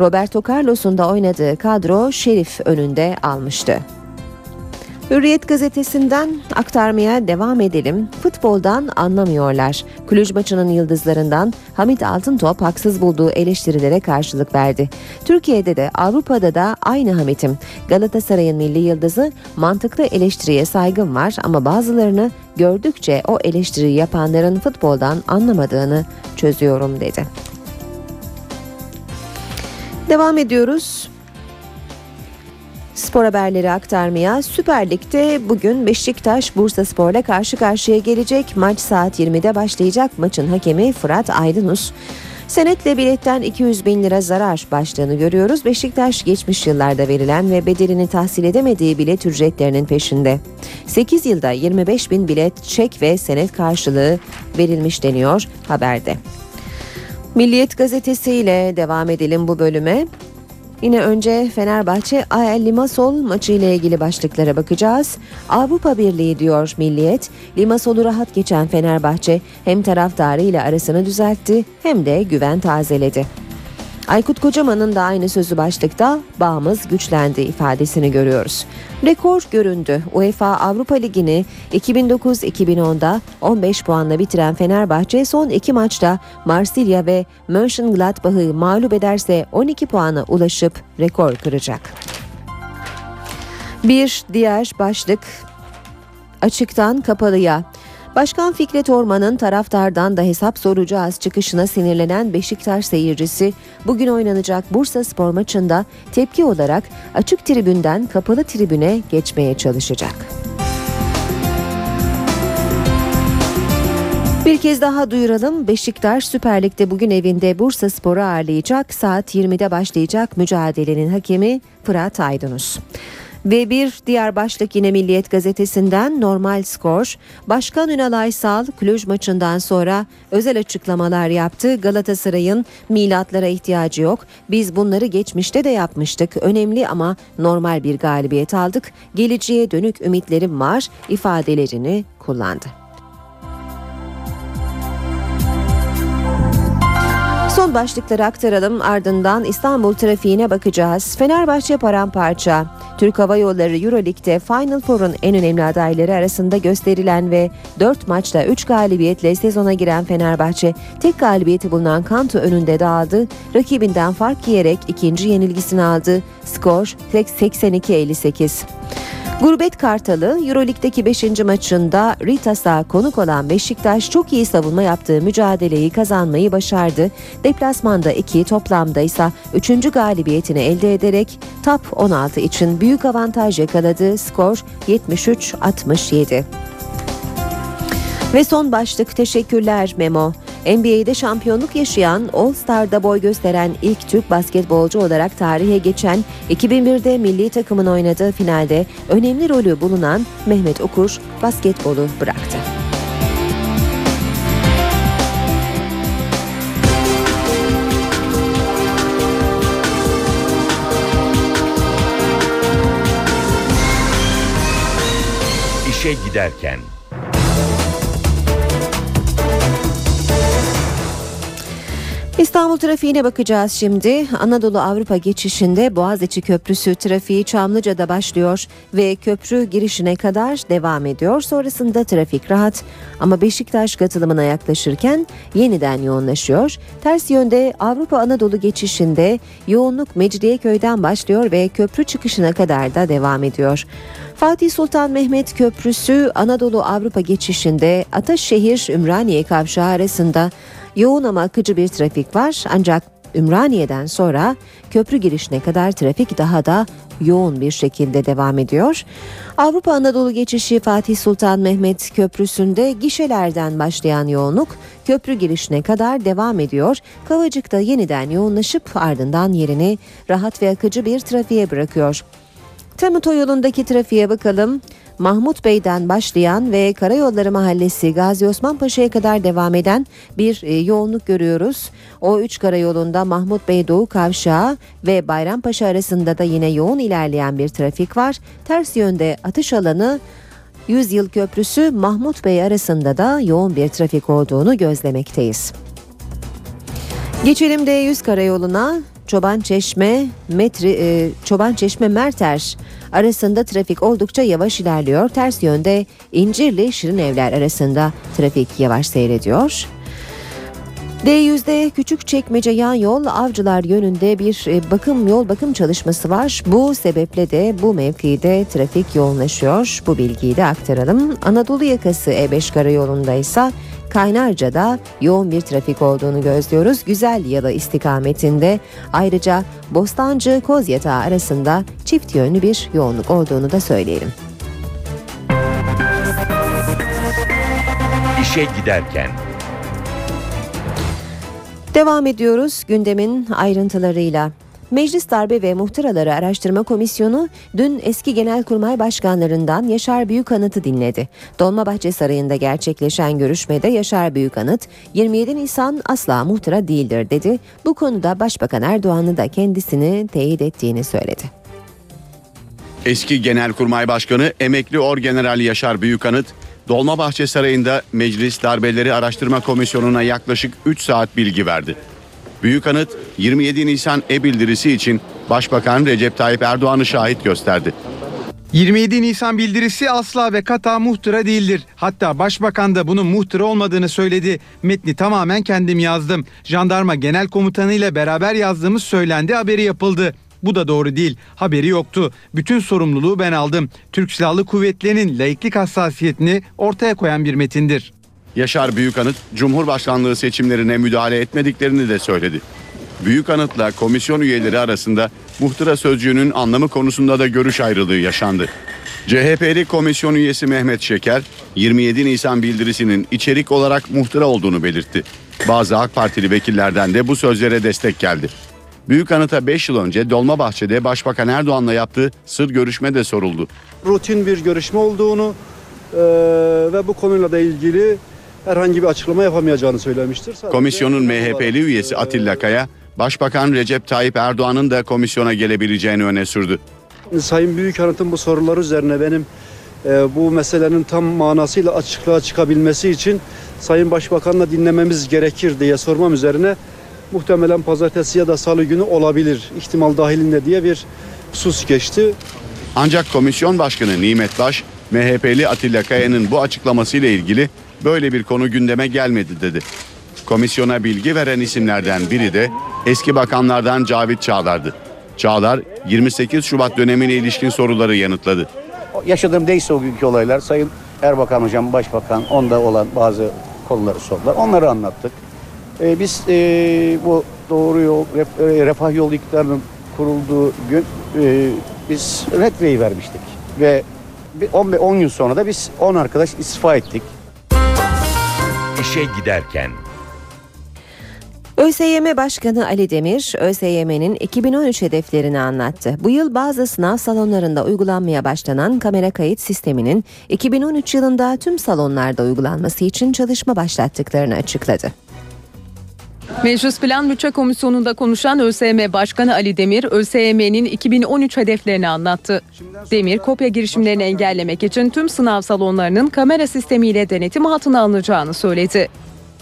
Roberto Carlos'un da oynadığı kadro Şerif önünde almıştı. Hürriyet gazetesinden aktarmaya devam edelim. Futboldan anlamıyorlar. Kulüc maçının yıldızlarından Hamit Altıntop haksız bulduğu eleştirilere karşılık verdi. Türkiye'de de Avrupa'da da aynı Hamit'im. Galatasaray'ın milli yıldızı mantıklı eleştiriye saygım var ama bazılarını gördükçe o eleştiriyi yapanların futboldan anlamadığını çözüyorum dedi. Devam ediyoruz. Spor haberleri aktarmaya Süper Lig'de bugün Beşiktaş Bursa Spor'la karşı karşıya gelecek. Maç saat 20'de başlayacak. Maçın hakemi Fırat Aydınus. Senetle biletten 200 bin lira zarar başlığını görüyoruz. Beşiktaş geçmiş yıllarda verilen ve bedelini tahsil edemediği bilet ücretlerinin peşinde. 8 yılda 25 bin bilet çek ve senet karşılığı verilmiş deniyor haberde. Milliyet gazetesiyle devam edelim bu bölüme. Yine önce Fenerbahçe AL Limassol maçı ile ilgili başlıklara bakacağız. Avrupa Birliği diyor Milliyet. Limassol'u rahat geçen Fenerbahçe hem taraftarı ile arasını düzeltti hem de güven tazeledi. Aykut Kocaman'ın da aynı sözü başlıkta bağımız güçlendi ifadesini görüyoruz. Rekor göründü. UEFA Avrupa Ligi'ni 2009-2010'da 15 puanla bitiren Fenerbahçe son iki maçta Marsilya ve Mönchengladbach'ı mağlup ederse 12 puana ulaşıp rekor kıracak. Bir diğer başlık açıktan kapalıya. Başkan Fikret Orman'ın taraftardan da hesap soracağız çıkışına sinirlenen Beşiktaş seyircisi bugün oynanacak Bursa Spor maçında tepki olarak açık tribünden kapalı tribüne geçmeye çalışacak. Bir kez daha duyuralım. Beşiktaş Süper Lig'de bugün evinde Bursa Spor'u ağırlayacak. Saat 20'de başlayacak mücadelenin hakemi Fırat Aydınus. Ve bir diğer başlık yine Milliyet gazetesinden normal skor. Başkan Ünal Aysal Cluj maçından sonra özel açıklamalar yaptı. Galatasaray'ın milatlara ihtiyacı yok. Biz bunları geçmişte de yapmıştık. Önemli ama normal bir galibiyet aldık. Geleceğe dönük ümitlerim var ifadelerini kullandı. Son başlıkları aktaralım ardından İstanbul trafiğine bakacağız. Fenerbahçe paramparça. Türk Hava Yolları Euroleague'de Final Four'un en önemli adayları arasında gösterilen ve 4 maçta 3 galibiyetle sezona giren Fenerbahçe tek galibiyeti bulunan Kanto önünde dağıldı. Rakibinden fark yiyerek ikinci yenilgisini aldı. Skor 82-58. Gurbet Kartalı Euroleague'deki 5. maçında Ritas'a konuk olan Beşiktaş çok iyi savunma yaptığı mücadeleyi kazanmayı başardı. Deplasmanda 2 toplamda ise 3. galibiyetini elde ederek top 16 için büyük avantaj yakaladı. Skor 73-67. Ve son başlık teşekkürler Memo. NBA'de şampiyonluk yaşayan All Star'da boy gösteren ilk Türk basketbolcu olarak tarihe geçen 2001'de milli takımın oynadığı finalde önemli rolü bulunan Mehmet Okur basketbolu bıraktı. İşe giderken İstanbul trafiğine bakacağız şimdi. Anadolu Avrupa geçişinde Boğaziçi Köprüsü trafiği Çamlıca'da başlıyor ve köprü girişine kadar devam ediyor. Sonrasında trafik rahat ama Beşiktaş katılımına yaklaşırken yeniden yoğunlaşıyor. Ters yönde Avrupa Anadolu geçişinde yoğunluk Mecidiyeköy'den başlıyor ve köprü çıkışına kadar da devam ediyor. Fatih Sultan Mehmet Köprüsü Anadolu Avrupa geçişinde Ataşehir Ümraniye kavşağı arasında yoğun ama akıcı bir trafik var ancak Ümraniye'den sonra köprü girişine kadar trafik daha da yoğun bir şekilde devam ediyor. Avrupa Anadolu geçişi Fatih Sultan Mehmet Köprüsü'nde gişelerden başlayan yoğunluk köprü girişine kadar devam ediyor. Kavacık'ta yeniden yoğunlaşıp ardından yerini rahat ve akıcı bir trafiğe bırakıyor. Tem otoyolundaki trafiğe bakalım. Mahmut Bey'den başlayan ve Karayolları Mahallesi Gazi Osman Paşa'ya kadar devam eden bir e, yoğunluk görüyoruz. O 3 karayolunda Mahmut Bey Doğu Kavşağı ve Bayrampaşa arasında da yine yoğun ilerleyen bir trafik var. Ters yönde atış alanı Yüzyıl Köprüsü Mahmut Bey arasında da yoğun bir trafik olduğunu gözlemekteyiz. Geçelim D100 karayoluna. Çoban Çeşme Metri e, Çoban Çeşme Merter arasında trafik oldukça yavaş ilerliyor. Ters yönde İncirli Şirin Evler arasında trafik yavaş seyrediyor. D100'de küçük çekmece yan yol avcılar yönünde bir e, bakım yol bakım çalışması var. Bu sebeple de bu mevkide trafik yoğunlaşıyor. Bu bilgiyi de aktaralım. Anadolu yakası E5 karayolunda ise Kaynarca'da yoğun bir trafik olduğunu gözlüyoruz. Güzel Yalı istikametinde ayrıca Bostancı Kozyatağı arasında çift yönlü bir yoğunluk olduğunu da söyleyelim. İşe giderken. Devam ediyoruz gündemin ayrıntılarıyla. Meclis Darbe ve Muhtıraları Araştırma Komisyonu dün eski genelkurmay başkanlarından Yaşar Büyükanıt'ı dinledi. Dolmabahçe Sarayı'nda gerçekleşen görüşmede Yaşar Büyükanıt 27 Nisan asla muhtıra değildir dedi. Bu konuda Başbakan Erdoğan'ı da kendisini teyit ettiğini söyledi. Eski Genelkurmay Başkanı emekli Orgeneral Yaşar Büyükanıt, Dolmabahçe Sarayı'nda Meclis Darbeleri Araştırma Komisyonu'na yaklaşık 3 saat bilgi verdi. Büyükanıt 27 Nisan e-bildirisi için Başbakan Recep Tayyip Erdoğan'ı şahit gösterdi. 27 Nisan bildirisi asla ve kata muhtıra değildir. Hatta başbakan da bunun muhtıra olmadığını söyledi. Metni tamamen kendim yazdım. Jandarma Genel Komutanı ile beraber yazdığımız söylendi haberi yapıldı. Bu da doğru değil. Haberi yoktu. Bütün sorumluluğu ben aldım. Türk Silahlı Kuvvetleri'nin laiklik hassasiyetini ortaya koyan bir metindir. Yaşar Büyükanıt, Cumhurbaşkanlığı seçimlerine müdahale etmediklerini de söyledi. Büyükanıt'la komisyon üyeleri arasında muhtıra sözcüğünün anlamı konusunda da görüş ayrılığı yaşandı. CHP'li komisyon üyesi Mehmet Şeker, 27 Nisan bildirisinin içerik olarak muhtıra olduğunu belirtti. Bazı AK Partili vekillerden de bu sözlere destek geldi. Büyükanıt'a 5 yıl önce Dolmabahçe'de Başbakan Erdoğan'la yaptığı sır görüşme de soruldu. rutin bir görüşme olduğunu e, ve bu konuyla da ilgili herhangi bir açıklama yapamayacağını söylemiştir. Sadece- Komisyonun MHP'li üyesi Atilla Kaya, Başbakan Recep Tayyip Erdoğan'ın da komisyona gelebileceğini öne sürdü. Sayın Büyükanıt'ın bu sorular üzerine benim e, bu meselenin tam manasıyla açıklığa çıkabilmesi için Sayın Başbakan'la dinlememiz gerekir diye sormam üzerine muhtemelen pazartesi ya da salı günü olabilir ihtimal dahilinde diye bir sus geçti. Ancak komisyon başkanı Nimet Baş, MHP'li Atilla Kaya'nın bu açıklamasıyla ilgili böyle bir konu gündeme gelmedi dedi. Komisyona bilgi veren isimlerden biri de eski bakanlardan Cavit Çağlar'dı. Çağlar 28 Şubat dönemine ilişkin soruları yanıtladı. Yaşadığım neyse o günkü olaylar Sayın Erbakan Hocam, Başbakan onda olan bazı konuları sordular. Onları anlattık. Ee, biz ee, bu doğru yol, ref- e, refah yolu iktidarının kurulduğu gün ee, biz retveyi vermiştik. Ve 10 10 yıl sonra da biz 10 arkadaş istifa ettik. İşe giderken. ÖSYM Başkanı Ali Demir, ÖSYM'nin 2013 hedeflerini anlattı. Bu yıl bazı sınav salonlarında uygulanmaya başlanan kamera kayıt sisteminin 2013 yılında tüm salonlarda uygulanması için çalışma başlattıklarını açıkladı. Meclis Plan Bütçe Komisyonu'nda konuşan ÖSYM Başkanı Ali Demir, ÖSYM'nin 2013 hedeflerini anlattı. Demir, kopya girişimlerini engellemek için tüm sınav salonlarının kamera sistemiyle denetim altına alınacağını söyledi.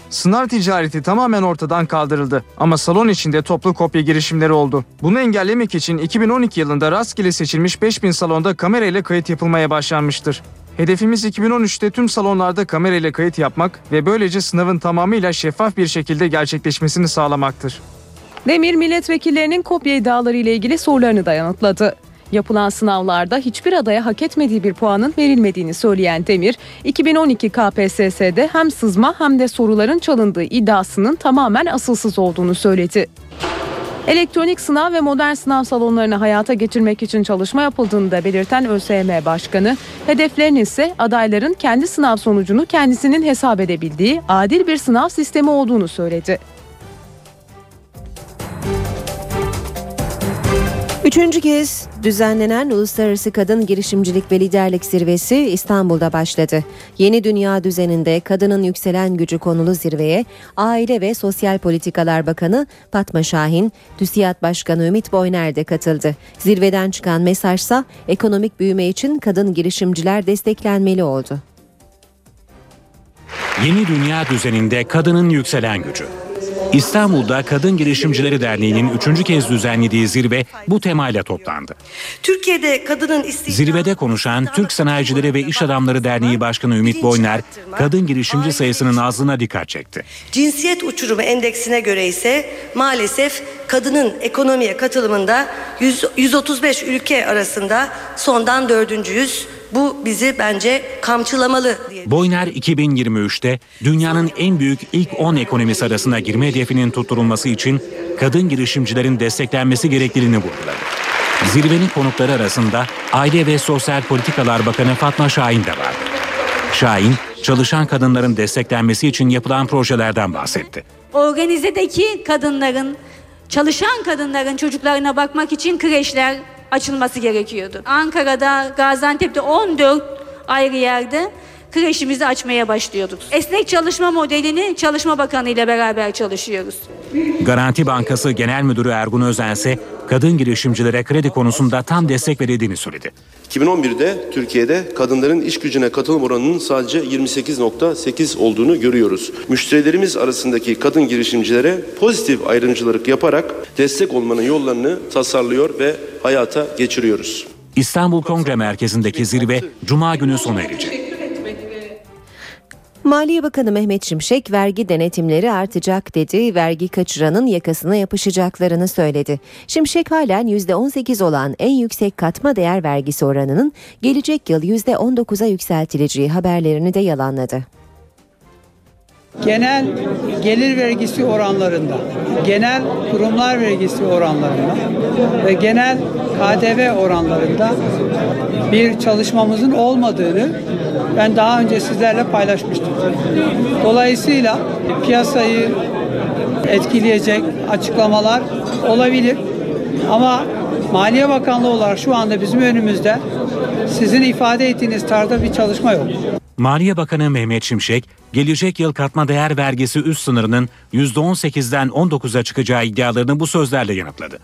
Sınav ticareti tamamen ortadan kaldırıldı ama salon içinde toplu kopya girişimleri oldu. Bunu engellemek için 2012 yılında rastgele seçilmiş 5000 salonda kamera ile kayıt yapılmaya başlanmıştır. Hedefimiz 2013'te tüm salonlarda kamera ile kayıt yapmak ve böylece sınavın tamamıyla şeffaf bir şekilde gerçekleşmesini sağlamaktır. Demir, milletvekillerinin kopya iddiaları ile ilgili sorularını da yanıtladı. Yapılan sınavlarda hiçbir adaya hak etmediği bir puanın verilmediğini söyleyen Demir, 2012 KPSS'de hem sızma hem de soruların çalındığı iddiasının tamamen asılsız olduğunu söyledi. Elektronik sınav ve modern sınav salonlarını hayata geçirmek için çalışma yapıldığını da belirten ÖSYM Başkanı, hedeflerinin ise adayların kendi sınav sonucunu kendisinin hesap edebildiği adil bir sınav sistemi olduğunu söyledi. Üçüncü kez düzenlenen Uluslararası Kadın Girişimcilik ve Liderlik Zirvesi İstanbul'da başladı. Yeni dünya düzeninde kadının yükselen gücü konulu zirveye Aile ve Sosyal Politikalar Bakanı Fatma Şahin, TÜSİAD Başkanı Ümit Boyner de katıldı. Zirveden çıkan mesajsa ekonomik büyüme için kadın girişimciler desteklenmeli oldu. Yeni dünya düzeninde kadının yükselen gücü. İstanbul'da Kadın Girişimcileri Derneği'nin üçüncü kez düzenlediği zirve bu temayla toplandı. Türkiye'de kadının istihdam Zirvede konuşan Türk Sanayicileri ve İş Adamları Derneği Başkanı Ümit Boyner, kadın girişimci sayısının azlığına dikkat çekti. cinsiyet uçurumu endeksine göre ise maalesef kadının ekonomiye katılımında 100, 135 ülke arasında sondan dördüncüyüz. Bu bizi bence kamçılamalı diye Boyner 2023'te dünyanın en büyük ilk 10 ekonomisi arasına girme hedefinin tutturulması için kadın girişimcilerin desteklenmesi gerekliliğini vurguladı. Zirvenin konukları arasında Aile ve Sosyal Politikalar Bakanı Fatma Şahin de vardı. Şahin, çalışan kadınların desteklenmesi için yapılan projelerden bahsetti. Organizedeki kadınların, çalışan kadınların çocuklarına bakmak için kreşler açılması gerekiyordu. Ankara'da, Gaziantep'te 14 ayrı yerde kreşimizi açmaya başlıyorduk. Esnek çalışma modelini Çalışma Bakanı ile beraber çalışıyoruz. Garanti Bankası Genel Müdürü Ergun Özen ise kadın girişimcilere kredi konusunda tam destek verildiğini söyledi. 2011'de Türkiye'de kadınların iş gücüne katılım oranının sadece 28.8 olduğunu görüyoruz. Müşterilerimiz arasındaki kadın girişimcilere pozitif ayrımcılık yaparak destek olmanın yollarını tasarlıyor ve hayata geçiriyoruz. İstanbul Kongre Merkezi'ndeki zirve Cuma günü sona erecek. Maliye Bakanı Mehmet Şimşek vergi denetimleri artacak dedi. Vergi kaçıranın yakasına yapışacaklarını söyledi. Şimşek halen %18 olan en yüksek katma değer vergisi oranının gelecek yıl %19'a yükseltileceği haberlerini de yalanladı. Genel gelir vergisi oranlarında, genel kurumlar vergisi oranlarında ve genel KDV oranlarında bir çalışmamızın olmadığını ben daha önce sizlerle paylaşmıştım. Dolayısıyla piyasayı etkileyecek açıklamalar olabilir. Ama Maliye Bakanlığı olarak şu anda bizim önümüzde sizin ifade ettiğiniz tarzda bir çalışma yok. Maliye Bakanı Mehmet Şimşek, gelecek yıl katma değer vergisi üst sınırının %18'den 19'a çıkacağı iddialarını bu sözlerle yanıtladı.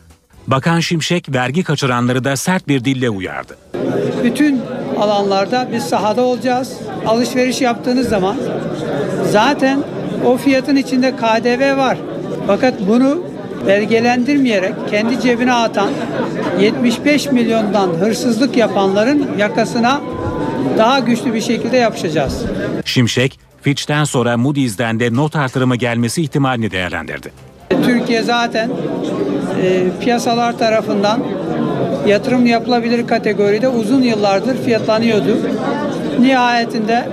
Bakan Şimşek vergi kaçıranları da sert bir dille uyardı. bütün alanlarda biz sahada olacağız. Alışveriş yaptığınız zaman zaten o fiyatın içinde KDV var. Fakat bunu belgelendirmeyerek kendi cebine atan 75 milyondan hırsızlık yapanların yakasına daha güçlü bir şekilde yapışacağız. Şimşek, Fitch'ten sonra Moody's'den de not artırımı gelmesi ihtimalini değerlendirdi. Türkiye zaten e, piyasalar tarafından yatırım yapılabilir kategoride uzun yıllardır fiyatlanıyordu. Nihayetinde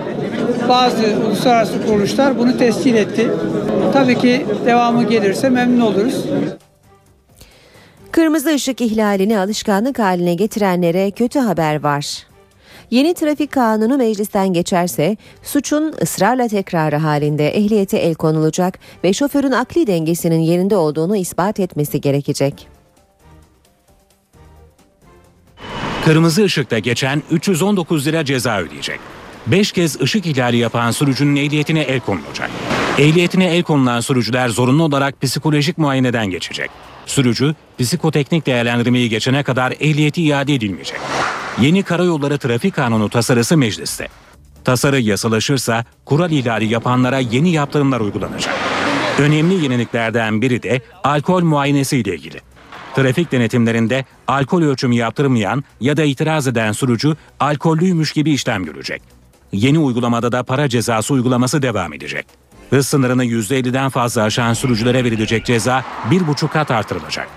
bazı uluslararası kuruluşlar bunu tescil etti. Tabii ki devamı gelirse memnun oluruz. Kırmızı ışık ihlalini alışkanlık haline getirenlere kötü haber var. Yeni trafik kanunu meclisten geçerse suçun ısrarla tekrarı halinde ehliyete el konulacak ve şoförün akli dengesinin yerinde olduğunu ispat etmesi gerekecek. Kırmızı ışıkta geçen 319 lira ceza ödeyecek. 5 kez ışık ihlali yapan sürücünün ehliyetine el konulacak. Ehliyetine el konulan sürücüler zorunlu olarak psikolojik muayeneden geçecek. Sürücü psikoteknik değerlendirmeyi geçene kadar ehliyeti iade edilmeyecek. Yeni karayolları trafik kanunu tasarısı mecliste. Tasarı yasalaşırsa kural ihlali yapanlara yeni yaptırımlar uygulanacak. Önemli yeniliklerden biri de alkol muayenesi ile ilgili. Trafik denetimlerinde alkol ölçümü yaptırmayan ya da itiraz eden sürücü alkollüymüş gibi işlem görecek. Yeni uygulamada da para cezası uygulaması devam edecek. Hız sınırını %50'den fazla aşan sürücülere verilecek ceza bir buçuk kat artırılacak.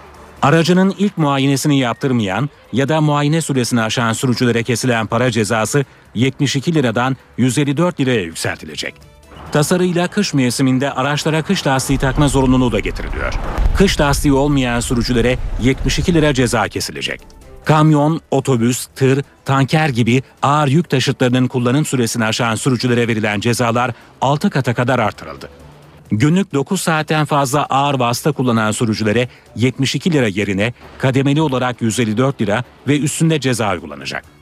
Aracının ilk muayenesini yaptırmayan ya da muayene süresini aşan sürücülere kesilen para cezası 72 liradan 154 liraya yükseltilecek. Tasarıyla kış mevsiminde araçlara kış lastiği takma zorunluluğu da getiriliyor. Kış lastiği olmayan sürücülere 72 lira ceza kesilecek. Kamyon, otobüs, tır, tanker gibi ağır yük taşıtlarının kullanım süresini aşan sürücülere verilen cezalar 6 kata kadar artırıldı. Günlük 9 saatten fazla ağır vasıta kullanan sürücülere 72 lira yerine kademeli olarak 154 lira ve üstünde ceza uygulanacak.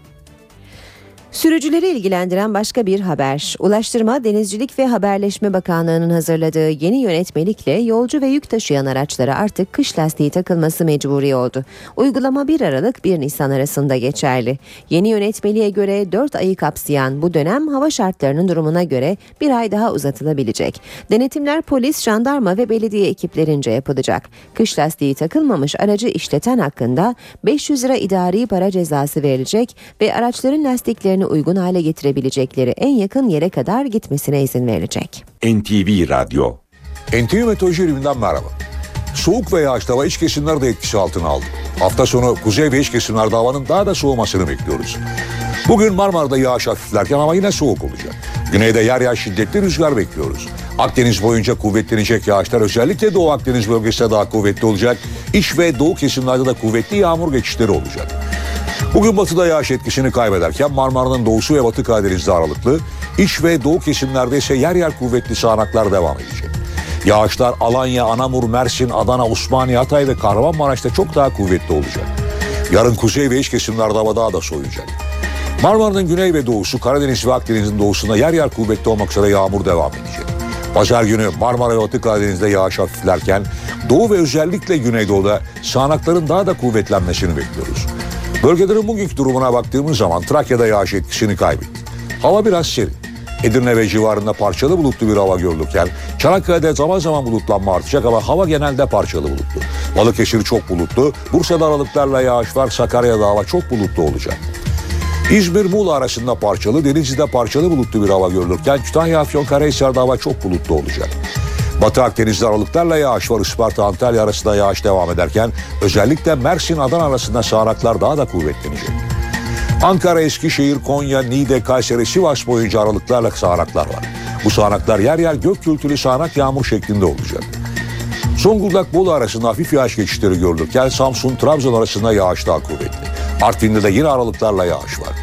Sürücüleri ilgilendiren başka bir haber. Ulaştırma, Denizcilik ve Haberleşme Bakanlığı'nın hazırladığı yeni yönetmelikle yolcu ve yük taşıyan araçlara artık kış lastiği takılması mecburi oldu. Uygulama 1 Aralık 1 Nisan arasında geçerli. Yeni yönetmeliğe göre 4 ayı kapsayan bu dönem hava şartlarının durumuna göre bir ay daha uzatılabilecek. Denetimler polis, jandarma ve belediye ekiplerince yapılacak. Kış lastiği takılmamış aracı işleten hakkında 500 lira idari para cezası verilecek ve araçların lastiklerini uygun hale getirebilecekleri en yakın yere kadar gitmesine izin verilecek. NTV Radyo NTV Meteoroloji Biriminden merhaba. Soğuk ve yağışlı hava iç kesimler de etkisi altına aldı. Hafta sonu kuzey ve iç kesimlerde havanın daha da soğumasını bekliyoruz. Bugün Marmara'da yağış hafiflerken hava yine soğuk olacak. Güneyde yer yer şiddetli rüzgar bekliyoruz. Akdeniz boyunca kuvvetlenecek yağışlar özellikle Doğu Akdeniz bölgesinde daha kuvvetli olacak. İç ve doğu kesimlerde de kuvvetli yağmur geçişleri olacak. Bugün batıda yağış etkisini kaybederken Marmara'nın doğusu ve batı Karadeniz'de aralıklı, iç ve doğu kesimlerde ise yer yer kuvvetli sağanaklar devam edecek. Yağışlar Alanya, Anamur, Mersin, Adana, Osmaniye, Hatay ve Kahramanmaraş'ta çok daha kuvvetli olacak. Yarın kuzey ve iç kesimlerde hava daha da soğuyacak. Marmara'nın güney ve doğusu, Karadeniz ve Akdeniz'in doğusunda yer yer kuvvetli olmak üzere yağmur devam edecek. Pazar günü Marmara ve Batı Karadeniz'de yağış hafiflerken Doğu ve özellikle Güneydoğu'da sağanakların daha da kuvvetlenmesini bekliyoruz. Bölgelerin bugünkü durumuna baktığımız zaman Trakya'da yağış etkisini kaybetti. Hava biraz serin. Edirne ve civarında parçalı bulutlu bir hava görülürken Çanakkale'de zaman zaman bulutlanma artacak ama hava genelde parçalı bulutlu. Balıkesir çok bulutlu, Bursa'da aralıklarla yağış var, Sakarya'da hava çok bulutlu olacak. İzmir Muğla arasında parçalı, Denizli'de parçalı bulutlu bir hava görülürken Kütahya Afyonkarahisar'da hava çok bulutlu olacak. Batı Akdeniz'de aralıklarla yağış var. Isparta Antalya arasında yağış devam ederken özellikle Mersin Adana arasında sağanaklar daha da kuvvetlenecek. Ankara, Eskişehir, Konya, Niğde, Kayseri, Sivas boyunca aralıklarla sağanaklar var. Bu sağanaklar yer yer gök gürültülü sağanak yağmur şeklinde olacak. Zonguldak Bolu arasında hafif yağış geçişleri görülürken Samsun Trabzon arasında yağış daha kuvvetli. Artvin'de de yine aralıklarla yağış var.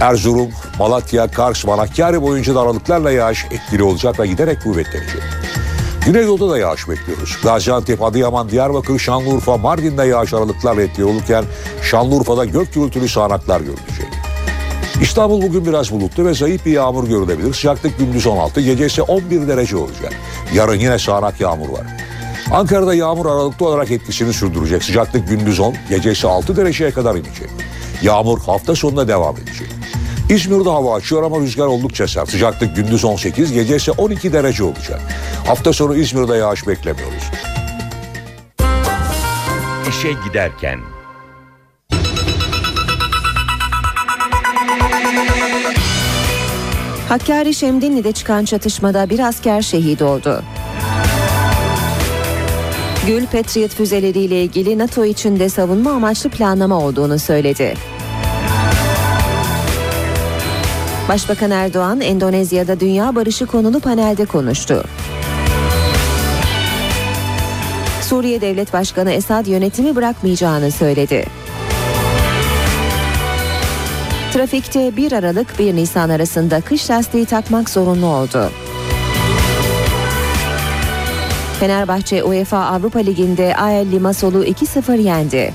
Erzurum, Malatya, Kars, Manakkari boyunca da aralıklarla yağış etkili olacak ve giderek kuvvetlenecek. Güneydoğu'da da yağış bekliyoruz. Gaziantep, Adıyaman, Diyarbakır, Şanlıurfa, Mardin'de yağış aralıklarla etkili olurken Şanlıurfa'da gök gürültülü sağanaklar görülecek. İstanbul bugün biraz bulutlu ve zayıf bir yağmur görülebilir. Sıcaklık gündüz 16, gece ise 11 derece olacak. Yarın yine sağanak yağmur var. Ankara'da yağmur aralıklı olarak etkisini sürdürecek. Sıcaklık gündüz 10, gece ise 6 dereceye kadar inecek. Yağmur hafta sonuna devam edecek. İzmir'de hava açıyor ama rüzgar oldukça sert. Sıcaklık gündüz 18, gece ise 12 derece olacak. Hafta sonu İzmir'de yağış beklemiyoruz. İşe giderken Hakkari Şemdinli'de çıkan çatışmada bir asker şehit oldu. Gül Patriot füzeleriyle ilgili NATO içinde savunma amaçlı planlama olduğunu söyledi. Başbakan Erdoğan Endonezya'da Dünya Barışı konulu panelde konuştu. Suriye Devlet Başkanı Esad yönetimi bırakmayacağını söyledi. Trafikte 1 Aralık 1 Nisan arasında kış lastiği takmak zorunlu oldu. Fenerbahçe UEFA Avrupa Ligi'nde AEL Limassol'u 2-0 yendi.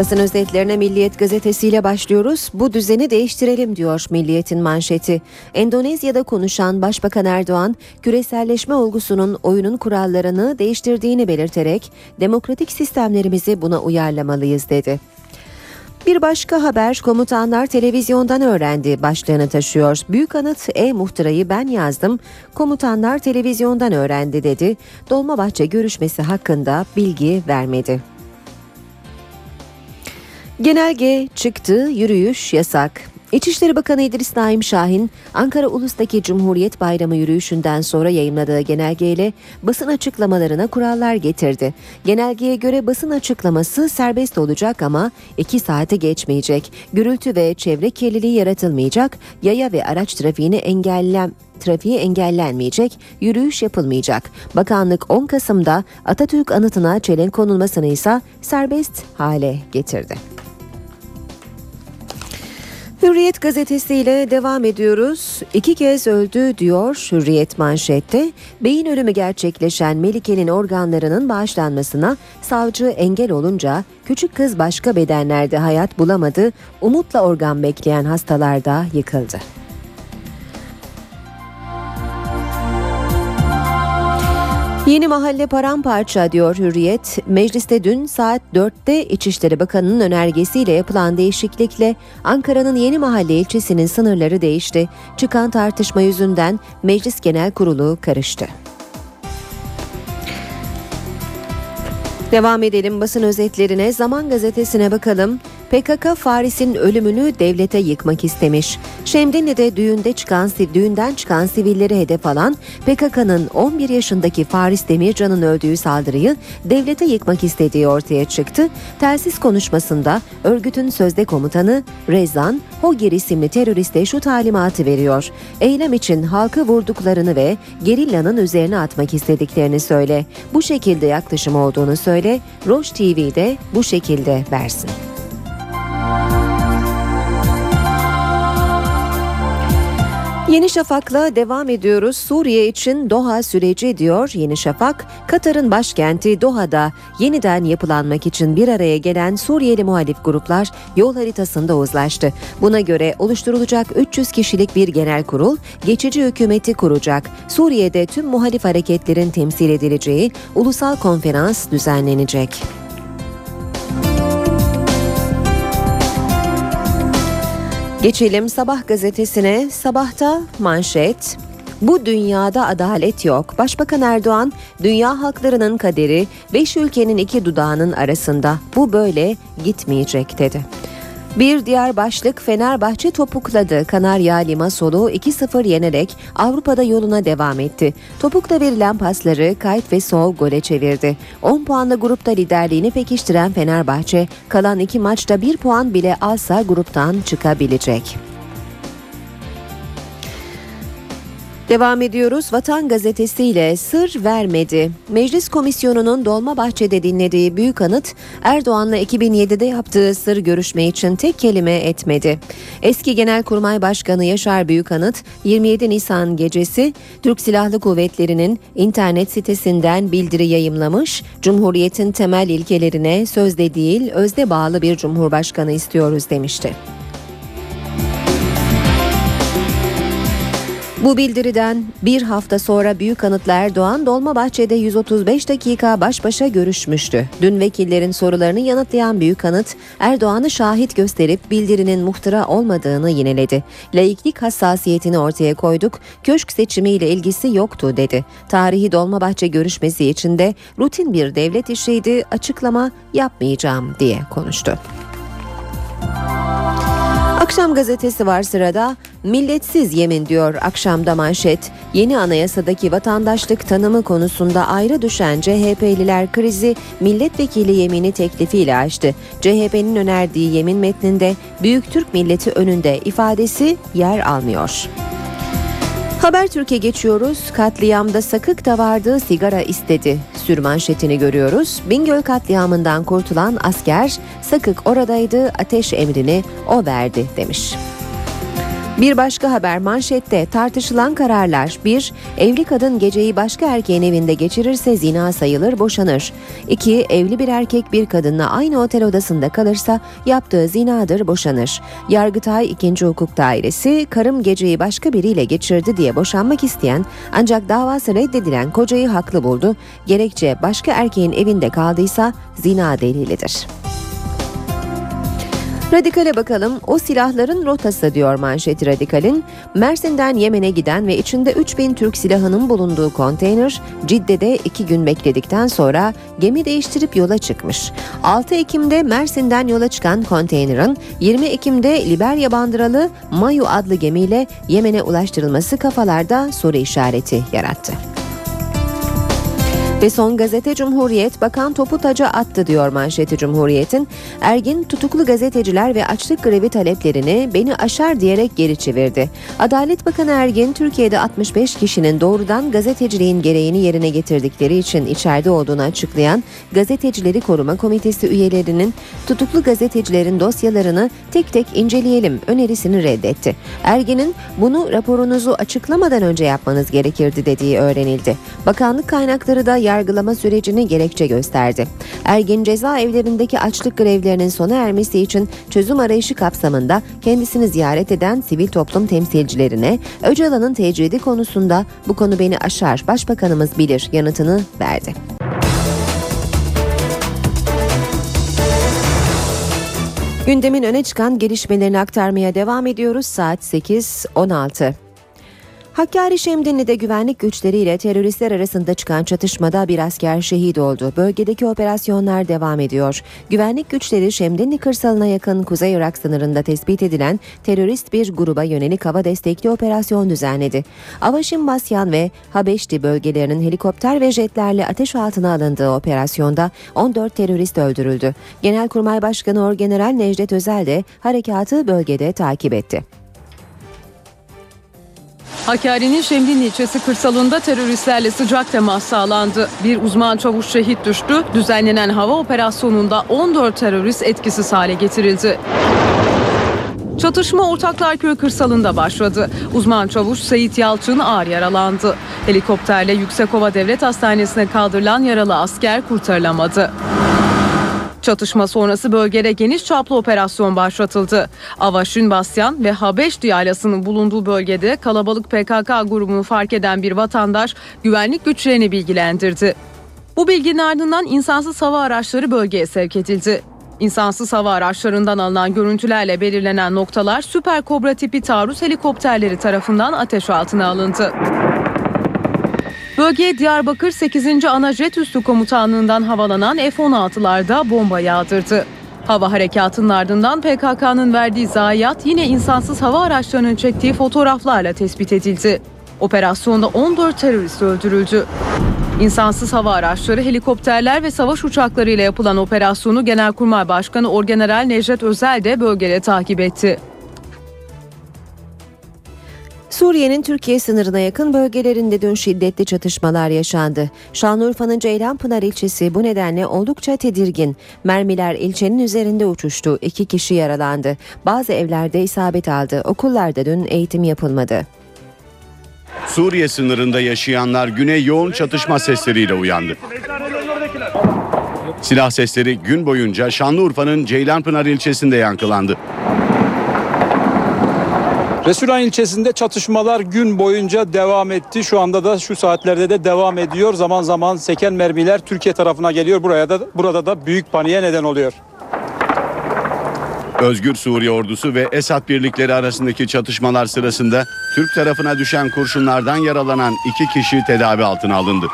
Basın özetlerine Milliyet gazetesiyle başlıyoruz. Bu düzeni değiştirelim diyor Milliyet'in manşeti. Endonezya'da konuşan Başbakan Erdoğan, küreselleşme olgusunun oyunun kurallarını değiştirdiğini belirterek demokratik sistemlerimizi buna uyarlamalıyız dedi. Bir başka haber komutanlar televizyondan öğrendi başlığını taşıyor. Büyük anıt e-muhtırayı ben yazdım. Komutanlar televizyondan öğrendi dedi. Dolmabahçe görüşmesi hakkında bilgi vermedi. Genelge çıktı, yürüyüş yasak. İçişleri Bakanı İdris Naim Şahin, Ankara Ulus'taki Cumhuriyet Bayramı yürüyüşünden sonra yayımladığı genelgeyle basın açıklamalarına kurallar getirdi. Genelgeye göre basın açıklaması serbest olacak ama 2 saate geçmeyecek. Gürültü ve çevre kirliliği yaratılmayacak, yaya ve araç trafiğini engellem trafiği engellenmeyecek, yürüyüş yapılmayacak. Bakanlık 10 Kasım'da Atatürk anıtına çelenk konulmasını ise serbest hale getirdi. Hürriyet gazetesiyle devam ediyoruz. İki kez öldü diyor Hürriyet manşette. Beyin ölümü gerçekleşen Melike'nin organlarının bağışlanmasına savcı engel olunca küçük kız başka bedenlerde hayat bulamadı. Umutla organ bekleyen hastalar da yıkıldı. Yeni mahalle paramparça diyor Hürriyet. Mecliste dün saat 4'te İçişleri Bakanı'nın önergesiyle yapılan değişiklikle Ankara'nın Yeni Mahalle ilçesinin sınırları değişti. Çıkan tartışma yüzünden Meclis Genel Kurulu karıştı. Devam edelim basın özetlerine. Zaman gazetesine bakalım. PKK Faris'in ölümünü devlete yıkmak istemiş. Şemdinli'de düğünde çıkan düğünden çıkan sivilleri hedef alan PKK'nın 11 yaşındaki Faris Demircan'ın öldüğü saldırıyı devlete yıkmak istediği ortaya çıktı. Telsiz konuşmasında örgütün sözde komutanı Rezan Hogir isimli teröriste şu talimatı veriyor. Eylem için halkı vurduklarını ve gerillanın üzerine atmak istediklerini söyle. Bu şekilde yaklaşım olduğunu söyle. Roş TV'de bu şekilde versin. Yeni Şafak'la devam ediyoruz. Suriye için Doha süreci diyor Yeni Şafak. Katar'ın başkenti Doha'da yeniden yapılanmak için bir araya gelen Suriyeli muhalif gruplar yol haritasında uzlaştı. Buna göre oluşturulacak 300 kişilik bir genel kurul geçici hükümeti kuracak. Suriye'de tüm muhalif hareketlerin temsil edileceği ulusal konferans düzenlenecek. Geçelim Sabah gazetesine. Sabahta manşet bu dünyada adalet yok. Başbakan Erdoğan, dünya halklarının kaderi beş ülkenin iki dudağının arasında. Bu böyle gitmeyecek dedi. Bir diğer başlık Fenerbahçe topukladı. Kanarya Limasol'u 2-0 yenerek Avrupa'da yoluna devam etti. Topukla verilen pasları Kayt ve Sol gole çevirdi. 10 puanla grupta liderliğini pekiştiren Fenerbahçe kalan iki maçta 1 puan bile alsa gruptan çıkabilecek. Devam ediyoruz. Vatan Gazetesi ile sır vermedi. Meclis Komisyonu'nun Dolmabahçe'de dinlediği büyük anıt Erdoğan'la 2007'de yaptığı sır görüşme için tek kelime etmedi. Eski Genelkurmay Başkanı Yaşar Büyükanıt 27 Nisan gecesi Türk Silahlı Kuvvetleri'nin internet sitesinden bildiri yayımlamış. Cumhuriyetin temel ilkelerine sözde değil özde bağlı bir cumhurbaşkanı istiyoruz demişti. Bu bildiriden bir hafta sonra Büyük Anıtlı Erdoğan Dolmabahçe'de 135 dakika baş başa görüşmüştü. Dün vekillerin sorularını yanıtlayan Büyük Anıt Erdoğan'ı şahit gösterip bildirinin muhtıra olmadığını yineledi. Laiklik hassasiyetini ortaya koyduk, köşk seçimiyle ilgisi yoktu dedi. Tarihi Dolmabahçe görüşmesi içinde rutin bir devlet işiydi, açıklama yapmayacağım diye konuştu. Akşam gazetesi var sırada. Milletsiz yemin diyor akşamda manşet. Yeni anayasadaki vatandaşlık tanımı konusunda ayrı düşen CHP'liler krizi milletvekili yemini teklifiyle açtı. CHP'nin önerdiği yemin metninde Büyük Türk milleti önünde ifadesi yer almıyor. Haber Türkiye geçiyoruz. Katliamda sakık da vardı sigara istedi. Sürmanşetini görüyoruz. Bingöl katliamından kurtulan asker sakık oradaydı ateş emrini o verdi demiş. Bir başka haber manşette tartışılan kararlar 1. Evli kadın geceyi başka erkeğin evinde geçirirse zina sayılır boşanır. 2. Evli bir erkek bir kadınla aynı otel odasında kalırsa yaptığı zinadır boşanır. Yargıtay 2. Hukuk Dairesi karım geceyi başka biriyle geçirdi diye boşanmak isteyen ancak davası reddedilen kocayı haklı buldu. Gerekçe başka erkeğin evinde kaldıysa zina delilidir. Radikale bakalım o silahların rotası diyor manşeti Radikal'in. Mersin'den Yemen'e giden ve içinde 3000 Türk silahının bulunduğu konteyner Cidde'de 2 gün bekledikten sonra gemi değiştirip yola çıkmış. 6 Ekim'de Mersin'den yola çıkan konteynerin 20 Ekim'de Liberya bandıralı Mayu adlı gemiyle Yemen'e ulaştırılması kafalarda soru işareti yarattı. Ve son gazete Cumhuriyet bakan topu taca attı diyor manşeti Cumhuriyet'in. Ergin tutuklu gazeteciler ve açlık grevi taleplerini beni aşar diyerek geri çevirdi. Adalet Bakanı Ergin Türkiye'de 65 kişinin doğrudan gazeteciliğin gereğini yerine getirdikleri için içeride olduğunu açıklayan Gazetecileri Koruma Komitesi üyelerinin tutuklu gazetecilerin dosyalarını tek tek inceleyelim önerisini reddetti. Ergin'in bunu raporunuzu açıklamadan önce yapmanız gerekirdi dediği öğrenildi. Bakanlık kaynakları da yargılama sürecini gerekçe gösterdi. Ergin cezaevlerindeki açlık grevlerinin sona ermesi için çözüm arayışı kapsamında kendisini ziyaret eden sivil toplum temsilcilerine Öcalan'ın tecridi konusunda bu konu beni aşar başbakanımız bilir yanıtını verdi. Gündemin öne çıkan gelişmelerini aktarmaya devam ediyoruz. Saat 8.16. Hakkari Şemdinli'de güvenlik güçleriyle teröristler arasında çıkan çatışmada bir asker şehit oldu. Bölgedeki operasyonlar devam ediyor. Güvenlik güçleri Şemdinli kırsalına yakın Kuzey Irak sınırında tespit edilen terörist bir gruba yönelik hava destekli operasyon düzenledi. Avaşin Basyan ve Habeşti bölgelerinin helikopter ve jetlerle ateş altına alındığı operasyonda 14 terörist öldürüldü. Genelkurmay Başkanı Orgeneral Necdet Özel de harekatı bölgede takip etti. Hakkari'nin Şemdinli ilçesi kırsalında teröristlerle sıcak temas sağlandı. Bir uzman çavuş şehit düştü. Düzenlenen hava operasyonunda 14 terörist etkisiz hale getirildi. Çatışma Ortaklarköy kırsalında başladı. Uzman çavuş Seyit Yalçın ağır yaralandı. Helikopterle Yüksekova Devlet Hastanesi'ne kaldırılan yaralı asker kurtarılamadı. Çatışma sonrası bölgede geniş çaplı operasyon başlatıldı. Avaşin Basyan ve Habeşti yaylasının bulunduğu bölgede kalabalık PKK grubunu fark eden bir vatandaş güvenlik güçlerini bilgilendirdi. Bu bilginin ardından insansız hava araçları bölgeye sevk edildi. İnsansız hava araçlarından alınan görüntülerle belirlenen noktalar Süper Kobra tipi taarruz helikopterleri tarafından ateş altına alındı. Bölgeye Diyarbakır 8. Ana Jet Üssü Komutanlığı'ndan havalanan F-16'lar da bomba yağdırdı. Hava harekatının ardından PKK'nın verdiği zayiat yine insansız hava araçlarının çektiği fotoğraflarla tespit edildi. Operasyonda 14 terörist öldürüldü. İnsansız hava araçları, helikopterler ve savaş uçaklarıyla yapılan operasyonu Genelkurmay Başkanı Orgeneral Necdet Özel de bölgede takip etti. Suriye'nin Türkiye sınırına yakın bölgelerinde dün şiddetli çatışmalar yaşandı. Şanlıurfa'nın Ceylanpınar ilçesi bu nedenle oldukça tedirgin. Mermiler ilçenin üzerinde uçuştu. İki kişi yaralandı. Bazı evlerde isabet aldı. Okullarda dün eğitim yapılmadı. Suriye sınırında yaşayanlar güne yoğun çatışma sesleriyle uyandı. Silah sesleri gün boyunca Şanlıurfa'nın Ceylanpınar ilçesinde yankılandı. Resulan ilçesinde çatışmalar gün boyunca devam etti. Şu anda da şu saatlerde de devam ediyor. Zaman zaman seken mermiler Türkiye tarafına geliyor. Buraya da burada da büyük paniğe neden oluyor. Özgür Suriye ordusu ve Esad birlikleri arasındaki çatışmalar sırasında Türk tarafına düşen kurşunlardan yaralanan iki kişi tedavi altına alındı.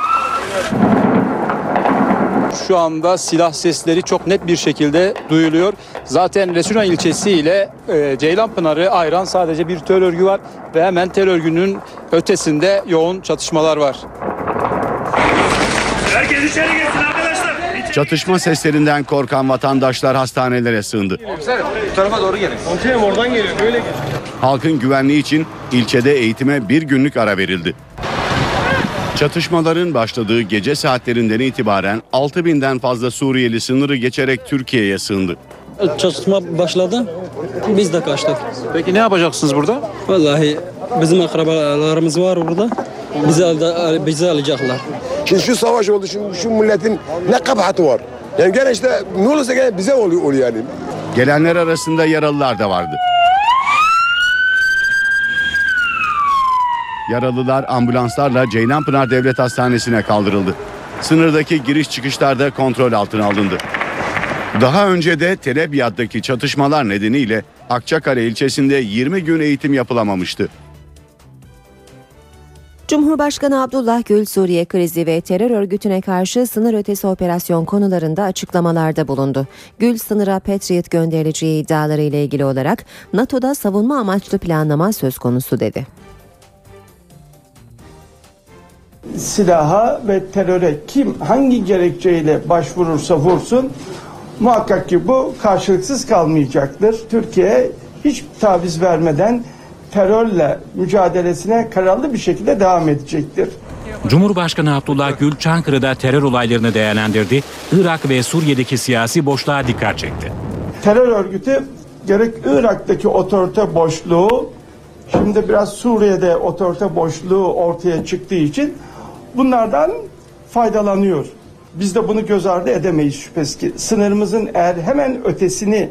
Şu anda silah sesleri çok net bir şekilde duyuluyor. Zaten Resulan ilçesi ile e, Ceylanpınar'ı ayıran sadece bir tel örgü var ve hemen tel örgünün ötesinde yoğun çatışmalar var. Herkes içeri girsin arkadaşlar. Çatışma seslerinden korkan vatandaşlar hastanelere sığındı. Bu tarafa doğru gelin. Komiserim oradan geliyor. Böyle gel. Halkın güvenliği için ilçede eğitime bir günlük ara verildi. Çatışmaların başladığı gece saatlerinden itibaren 6000'den fazla Suriyeli sınırı geçerek Türkiye'ye sığındı. Çatışma başladı. Biz de kaçtık. Peki ne yapacaksınız burada? Vallahi bizim akrabalarımız var burada. Bizi, al- bizi alacaklar. Şimdi şu savaş oldu, şimdi şu milletin ne kabahati var. Yani gene işte ne olursa gene bize oluyor, oluyor yani. Gelenler arasında yaralılar da vardı. Yaralılar ambulanslarla Ceylanpınar Devlet Hastanesi'ne kaldırıldı. Sınırdaki giriş çıkışlarda kontrol altına alındı. Daha önce de Telebiyattaki çatışmalar nedeniyle Akçakale ilçesinde 20 gün eğitim yapılamamıştı. Cumhurbaşkanı Abdullah Gül Suriye krizi ve terör örgütüne karşı sınır ötesi operasyon konularında açıklamalarda bulundu. Gül sınıra Patriot gönderileceği iddiaları ile ilgili olarak NATO'da savunma amaçlı planlama söz konusu dedi. Silaha ve teröre kim hangi gerekçeyle başvurursa vursun muhakkak ki bu karşılıksız kalmayacaktır. Türkiye hiç taviz vermeden terörle mücadelesine kararlı bir şekilde devam edecektir. Cumhurbaşkanı Abdullah Gül Çankırı'da terör olaylarını değerlendirdi. Irak ve Suriye'deki siyasi boşluğa dikkat çekti. Terör örgütü gerek Irak'taki otorite boşluğu şimdi biraz Suriye'de otorite boşluğu ortaya çıktığı için bunlardan faydalanıyor. Biz de bunu göz ardı edemeyiz şüphesiz ki. Sınırımızın eğer hemen ötesini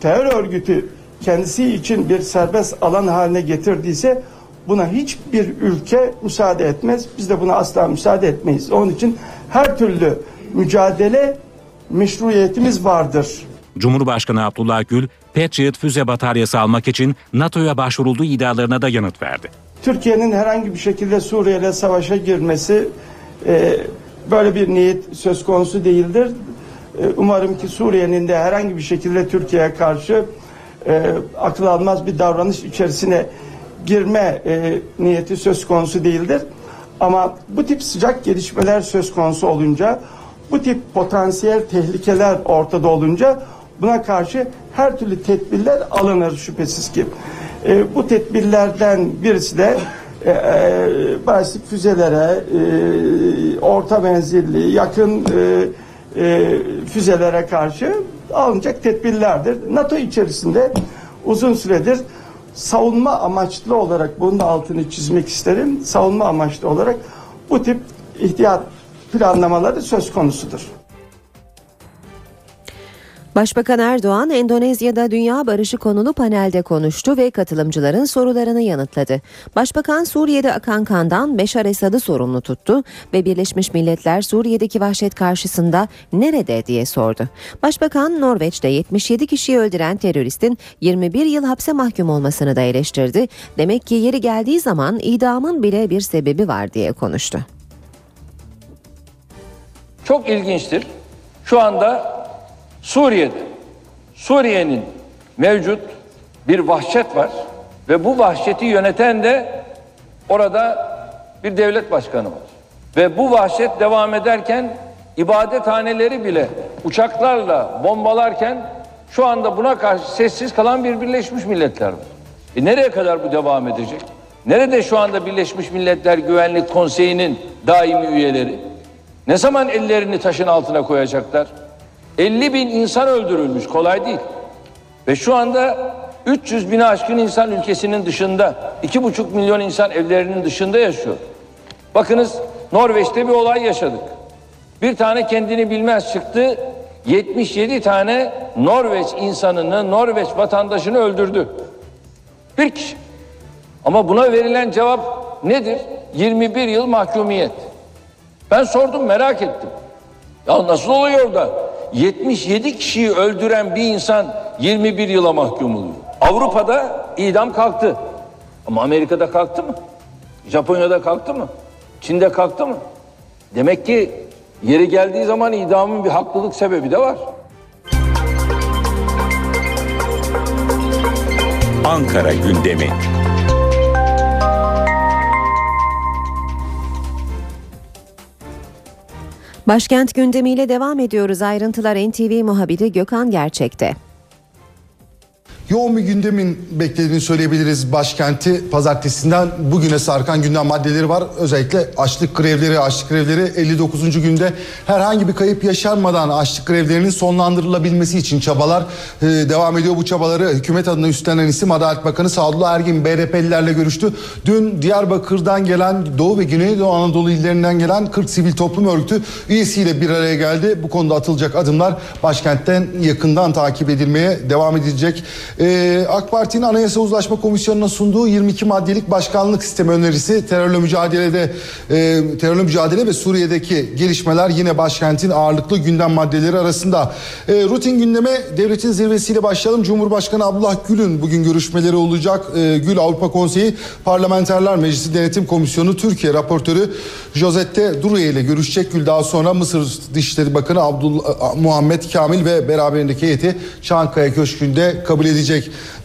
terör örgütü kendisi için bir serbest alan haline getirdiyse buna hiçbir ülke müsaade etmez. Biz de buna asla müsaade etmeyiz. Onun için her türlü mücadele meşruiyetimiz vardır. Cumhurbaşkanı Abdullah Gül, Patriot füze bataryası almak için NATO'ya başvurulduğu iddialarına da yanıt verdi. Türkiye'nin herhangi bir şekilde Suriye ile savaşa girmesi e, böyle bir niyet söz konusu değildir. E, umarım ki Suriye'nin de herhangi bir şekilde Türkiye'ye karşı e, akıl almaz bir davranış içerisine girme e, niyeti söz konusu değildir. Ama bu tip sıcak gelişmeler söz konusu olunca, bu tip potansiyel tehlikeler ortada olunca buna karşı her türlü tedbirler alınır şüphesiz ki. E, bu tedbirlerden birisi de e, e, balistik füzelere, e, orta menzilli, yakın e, e, füzelere karşı alınacak tedbirlerdir. NATO içerisinde uzun süredir savunma amaçlı olarak bunun altını çizmek isterim. Savunma amaçlı olarak bu tip ihtiyat planlamaları söz konusudur. Başbakan Erdoğan Endonezya'da Dünya Barışı konulu panelde konuştu ve katılımcıların sorularını yanıtladı. Başbakan Suriye'de akan kandan Beşar Esad'ı sorumlu tuttu ve Birleşmiş Milletler Suriye'deki vahşet karşısında nerede diye sordu. Başbakan Norveç'te 77 kişiyi öldüren teröristin 21 yıl hapse mahkum olmasını da eleştirdi. Demek ki yeri geldiği zaman idamın bile bir sebebi var diye konuştu. Çok ilginçtir. Şu anda Suriye'de, Suriye'nin mevcut bir vahşet var ve bu vahşeti yöneten de orada bir devlet başkanı var. Ve bu vahşet devam ederken ibadethaneleri bile uçaklarla bombalarken şu anda buna karşı sessiz kalan bir Birleşmiş Milletler var. E nereye kadar bu devam edecek? Nerede şu anda Birleşmiş Milletler Güvenlik Konseyi'nin daimi üyeleri? Ne zaman ellerini taşın altına koyacaklar? 50 bin insan öldürülmüş kolay değil. Ve şu anda 300 bini aşkın insan ülkesinin dışında, 2,5 milyon insan evlerinin dışında yaşıyor. Bakınız Norveç'te bir olay yaşadık. Bir tane kendini bilmez çıktı, 77 tane Norveç insanını, Norveç vatandaşını öldürdü. Bir kişi. Ama buna verilen cevap nedir? 21 yıl mahkumiyet. Ben sordum merak ettim. Ya nasıl oluyor da 77 kişiyi öldüren bir insan 21 yıla mahkum oluyor. Avrupa'da idam kalktı. Ama Amerika'da kalktı mı? Japonya'da kalktı mı? Çin'de kalktı mı? Demek ki yeri geldiği zaman idamın bir haklılık sebebi de var. Ankara gündemi. Başkent gündemiyle devam ediyoruz. Ayrıntılar NTV muhabiri Gökhan Gerçek'te. Yoğun bir gündemin beklediğini söyleyebiliriz başkenti. Pazartesinden bugüne sarkan gündem maddeleri var. Özellikle açlık grevleri, açlık grevleri 59. günde herhangi bir kayıp yaşanmadan açlık grevlerinin sonlandırılabilmesi için çabalar e, devam ediyor. Bu çabaları hükümet adına üstlenen isim Adalet Bakanı Sadullah Ergin BRP'lilerle görüştü. Dün Diyarbakır'dan gelen Doğu ve Güneydoğu Anadolu illerinden gelen 40 sivil toplum örgütü üyesiyle bir araya geldi. Bu konuda atılacak adımlar başkentten yakından takip edilmeye devam edilecek. Ee, AK Parti'nin Anayasa Uzlaşma Komisyonu'na sunduğu 22 maddelik başkanlık sistemi önerisi terörle mücadelede e, terörle mücadele ve Suriye'deki gelişmeler yine başkentin ağırlıklı gündem maddeleri arasında. E, rutin gündeme devletin zirvesiyle başlayalım. Cumhurbaşkanı Abdullah Gül'ün bugün görüşmeleri olacak. E, Gül Avrupa Konseyi Parlamenterler Meclisi Denetim Komisyonu Türkiye raportörü Josette Duruye ile görüşecek. Gül daha sonra Mısır Dışişleri Bakanı Abdullah Muhammed Kamil ve beraberindeki heyeti Çankaya Köşkü'nde kabul edecek.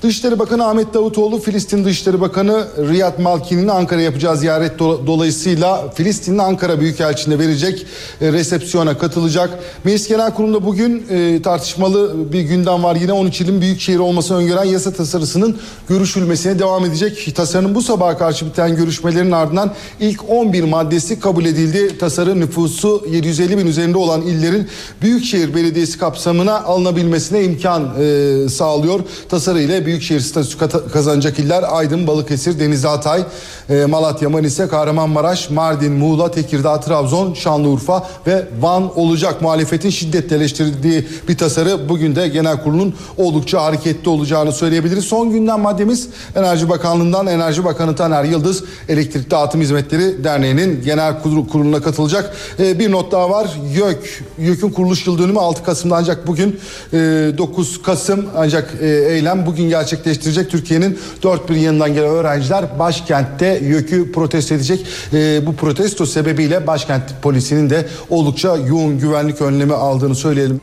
Dışişleri Bakanı Ahmet Davutoğlu Filistin Dışişleri Bakanı Riyad Malki'nin Ankara yapacağı ziyaret do- dolayısıyla Filistin'in Ankara Büyükelçiliğine verecek e, resepsiyona katılacak. Meclis Genel Kurulu'nda bugün e, tartışmalı bir gündem var. Yine 13 ilin büyük şehir olmasını öngören yasa tasarısının görüşülmesine devam edecek. Tasarının bu sabaha karşı biten görüşmelerin ardından ilk 11 maddesi kabul edildi. Tasarı nüfusu 750 bin üzerinde olan illerin Büyükşehir Belediyesi kapsamına alınabilmesine imkan e, sağlıyor. Tasarı ile Büyükşehir statüsü kazanacak iller Aydın, Balıkesir, Denizli, Hatay, e, Malatya, Manisa, Kahramanmaraş, Mardin, Muğla, Tekirdağ, Trabzon, Şanlıurfa ve Van olacak. Muhalefetin şiddetle eleştirdiği bir tasarı bugün de genel kurulun oldukça hareketli olacağını söyleyebiliriz. Son gündem maddemiz Enerji Bakanlığı'ndan Enerji Bakanı Taner Yıldız Elektrik Dağıtım Hizmetleri Derneği'nin genel kurulu- kuruluna katılacak. E, bir not daha var. YÖK, YÖK'ün kuruluş yıl dönümü 6 Kasım'da ancak bugün e, 9 Kasım ancak e, eylem bugün gerçekleştirecek. Türkiye'nin dört bir yanından gelen öğrenciler başkentte YÖK'ü protesto edecek. E, bu protesto sebebiyle başkent polisinin de oldukça yoğun güvenlik önlemi aldığını söyleyelim.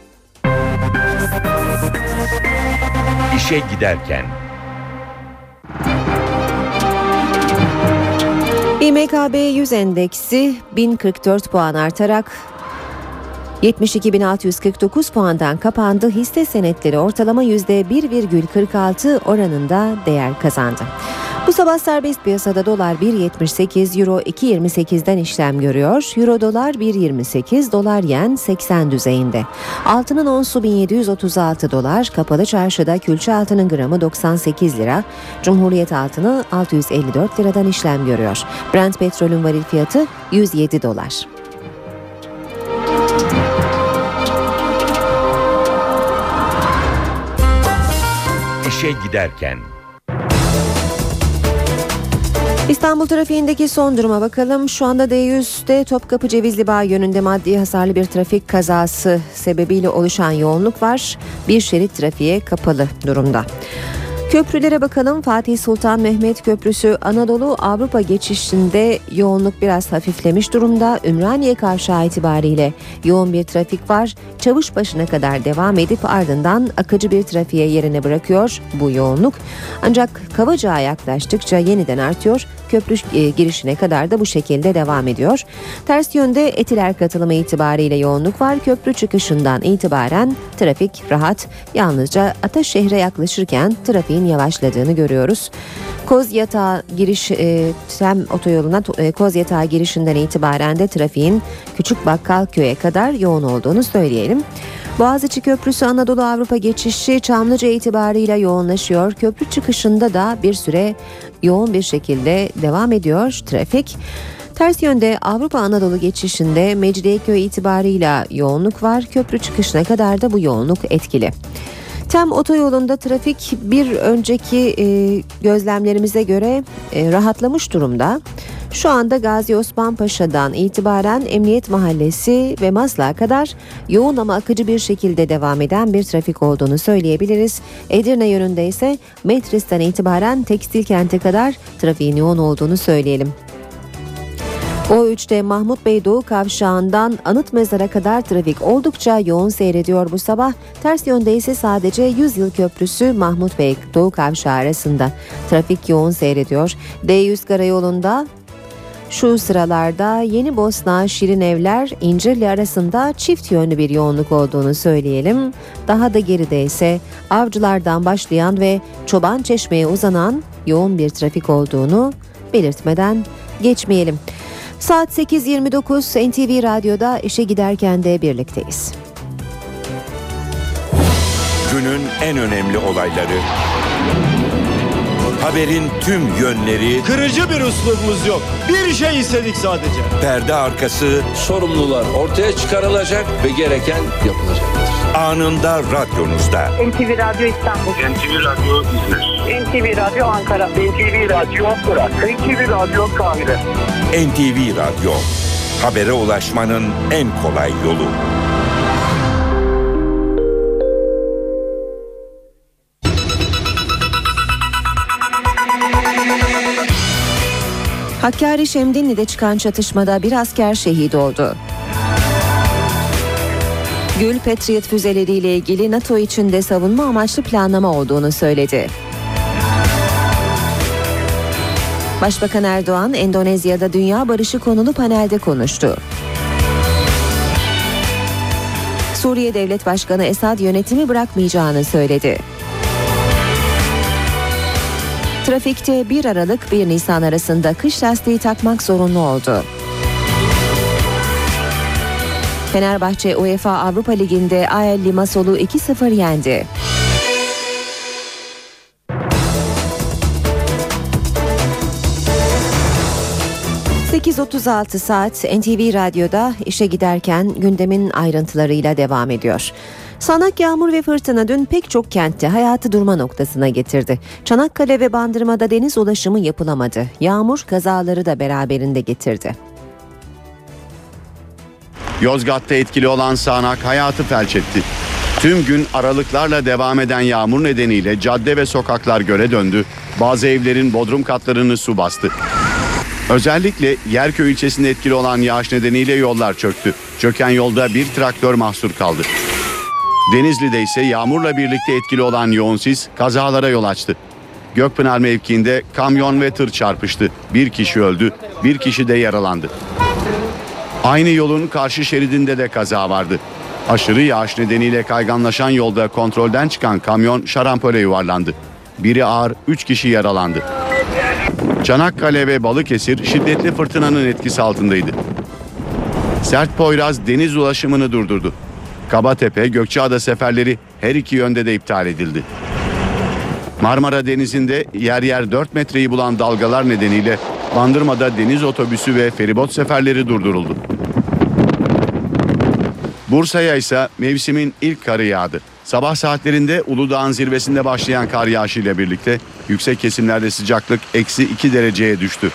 İşe giderken. İMKB 100 endeksi 1044 puan artarak 72.649 puandan kapandı. Hisse senetleri ortalama %1,46 oranında değer kazandı. Bu sabah serbest piyasada dolar 1.78, euro 2.28'den işlem görüyor. Euro dolar 1.28, dolar yen 80 düzeyinde. Altının onsu 1736 dolar, kapalı çarşıda külçe altının gramı 98 lira, Cumhuriyet altını 654 liradan işlem görüyor. Brent petrolün varil fiyatı 107 dolar. İşe giderken. İstanbul trafiğindeki son duruma bakalım. Şu anda D100'de Topkapı Cevizli Bağ yönünde maddi hasarlı bir trafik kazası sebebiyle oluşan yoğunluk var. Bir şerit trafiğe kapalı durumda. Köprülere bakalım. Fatih Sultan Mehmet Köprüsü Anadolu Avrupa geçişinde yoğunluk biraz hafiflemiş durumda. Ümraniye kavşağı itibariyle yoğun bir trafik var. Çavuşbaşı'na kadar devam edip ardından akıcı bir trafiğe yerine bırakıyor bu yoğunluk. Ancak Kavacığa yaklaştıkça yeniden artıyor. Köprü e, girişine kadar da bu şekilde devam ediyor. Ters yönde Etiler katılımı itibariyle yoğunluk var. Köprü çıkışından itibaren trafik rahat. Yalnızca Ataşehir'e yaklaşırken trafiğin yavaşladığını görüyoruz. Kozyatağı giriş e, Tem otoyoluna e, Kozyatağı girişinden itibaren de trafiğin Küçük Bakkalköy'e kadar yoğun olduğunu söyleyelim. Boğaziçi Köprüsü Anadolu Avrupa geçişi Çamlıca itibariyle yoğunlaşıyor. Köprü çıkışında da bir süre yoğun bir şekilde devam ediyor trafik. Ters yönde Avrupa Anadolu geçişinde Mecidiyeköy itibarıyla yoğunluk var. Köprü çıkışına kadar da bu yoğunluk etkili. Tem otoyolunda trafik bir önceki e, gözlemlerimize göre e, rahatlamış durumda. Şu anda Gazi Osman Paşa'dan itibaren Emniyet Mahallesi ve Maslak'a kadar yoğun ama akıcı bir şekilde devam eden bir trafik olduğunu söyleyebiliriz. Edirne yönünde ise Metris'ten itibaren Tekstil Kent'e kadar trafiğin yoğun olduğunu söyleyelim. O3'te Mahmut Bey Doğu Kavşağı'ndan Anıt Mezar'a kadar trafik oldukça yoğun seyrediyor bu sabah. Ters yönde ise sadece 100 yıl köprüsü Mahmut Bey Doğu Kavşağı arasında trafik yoğun seyrediyor. D100 karayolunda şu sıralarda Yeni Bosna Şirin Evler İncirli arasında çift yönlü bir yoğunluk olduğunu söyleyelim. Daha da geride ise Avcılardan başlayan ve Çoban Çeşme'ye uzanan yoğun bir trafik olduğunu belirtmeden geçmeyelim. Saat 8.29 NTV Radyo'da işe giderken de birlikteyiz. Günün en önemli olayları. Haberin tüm yönleri, Kırıcı bir üslubumuz yok. Bir şey istedik sadece. perde arkası, Sorumlular ortaya çıkarılacak ve gereken yapılacaktır. Anında radyonuzda. NTV Radyo İstanbul. NTV Radyo İzmir. NTV Radyo Ankara. NTV Radyo Irak. NTV Radyo Kahire. NTV Radyo. Habere ulaşmanın en kolay yolu. Hakkari Şemdinli'de çıkan çatışmada bir asker şehit oldu. Gül Patriot füzeleriyle ilgili NATO içinde savunma amaçlı planlama olduğunu söyledi. Başbakan Erdoğan Endonezya'da Dünya Barışı konulu panelde konuştu. Suriye Devlet Başkanı Esad yönetimi bırakmayacağını söyledi. Trafikte 1 Aralık 1 Nisan arasında kış lastiği takmak zorunlu oldu. Fenerbahçe UEFA Avrupa Ligi'nde AEL Limassol'u 2-0 yendi. ...8.36 saat NTV Radyo'da işe giderken gündemin ayrıntılarıyla devam ediyor. Sanak yağmur ve fırtına dün pek çok kentte hayatı durma noktasına getirdi. Çanakkale ve Bandırma'da deniz ulaşımı yapılamadı. Yağmur kazaları da beraberinde getirdi. Yozgat'ta etkili olan sağanak hayatı felç etti. Tüm gün aralıklarla devam eden yağmur nedeniyle cadde ve sokaklar göle döndü. Bazı evlerin bodrum katlarını su bastı. Özellikle Yerköy ilçesinde etkili olan yağış nedeniyle yollar çöktü. Çöken yolda bir traktör mahsur kaldı. Denizli'de ise yağmurla birlikte etkili olan yoğun sis kazalara yol açtı. Gökpınar mevkiinde kamyon ve tır çarpıştı. Bir kişi öldü, bir kişi de yaralandı. Aynı yolun karşı şeridinde de kaza vardı. Aşırı yağış nedeniyle kayganlaşan yolda kontrolden çıkan kamyon şarampole yuvarlandı. Biri ağır, 3 kişi yaralandı. Çanakkale ve Balıkesir şiddetli fırtınanın etkisi altındaydı. Sert Poyraz deniz ulaşımını durdurdu. Kabatepe, Gökçeada seferleri her iki yönde de iptal edildi. Marmara Denizi'nde yer yer 4 metreyi bulan dalgalar nedeniyle Bandırma'da deniz otobüsü ve feribot seferleri durduruldu. Bursa'ya ise mevsimin ilk karı yağdı. Sabah saatlerinde Uludağ'ın zirvesinde başlayan kar yağışıyla birlikte yüksek kesimlerde sıcaklık eksi 2 dereceye düştü.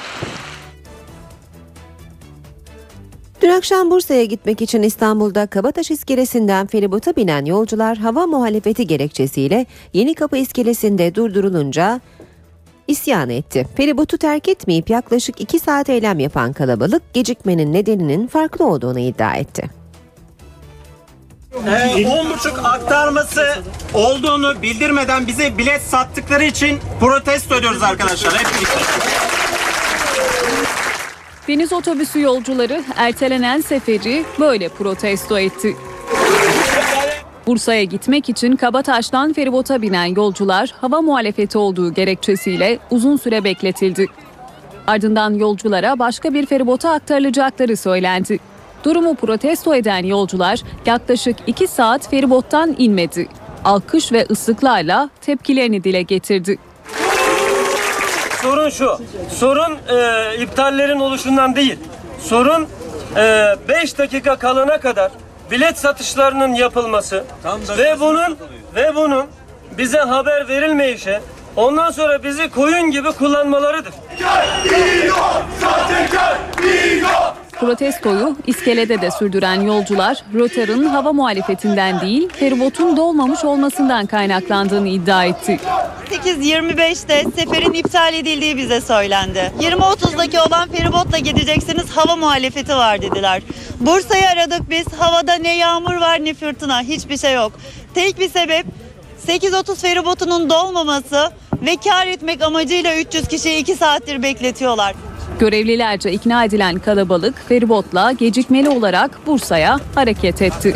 Dün akşam Bursa'ya gitmek için İstanbul'da Kabataş iskelesinden feribota binen yolcular hava muhalefeti gerekçesiyle Yenikapı iskelesinde durdurulunca isyan etti. Feribotu terk etmeyip yaklaşık 2 saat eylem yapan kalabalık gecikmenin nedeninin farklı olduğunu iddia etti. Ee, 10.30 aktarması olduğunu bildirmeden bize bilet sattıkları için protesto ediyoruz arkadaşlar hep birlikte. Deniz otobüsü yolcuları ertelenen seferi böyle protesto etti. Bursa'ya gitmek için Kabataş'tan feribota binen yolcular hava muhalefeti olduğu gerekçesiyle uzun süre bekletildi. Ardından yolculara başka bir feribota aktarılacakları söylendi. Durumu protesto eden yolcular yaklaşık 2 saat feribottan inmedi. Alkış ve ıslıklarla tepkilerini dile getirdi. Sorun şu. Sorun e, iptallerin oluşundan değil. Sorun 5 dakika kalana kadar bilet satışlarının yapılması ve bunun ve bunun bize haber verilmeyişe ondan sonra bizi koyun gibi kullanmalarıdır. Protestoyu iskelede de sürdüren yolcular rötarın hava muhalefetinden değil feribotun dolmamış olmasından kaynaklandığını iddia etti. 8.25'te seferin iptal edildiği bize söylendi. 20.30'daki olan feribotla gideceksiniz hava muhalefeti var dediler. Bursa'yı aradık biz havada ne yağmur var ne fırtına hiçbir şey yok. Tek bir sebep 8.30 feribotunun dolmaması ve kar etmek amacıyla 300 kişiyi 2 saattir bekletiyorlar. Görevlilerce ikna edilen kalabalık feribotla gecikmeli olarak Bursa'ya hareket etti.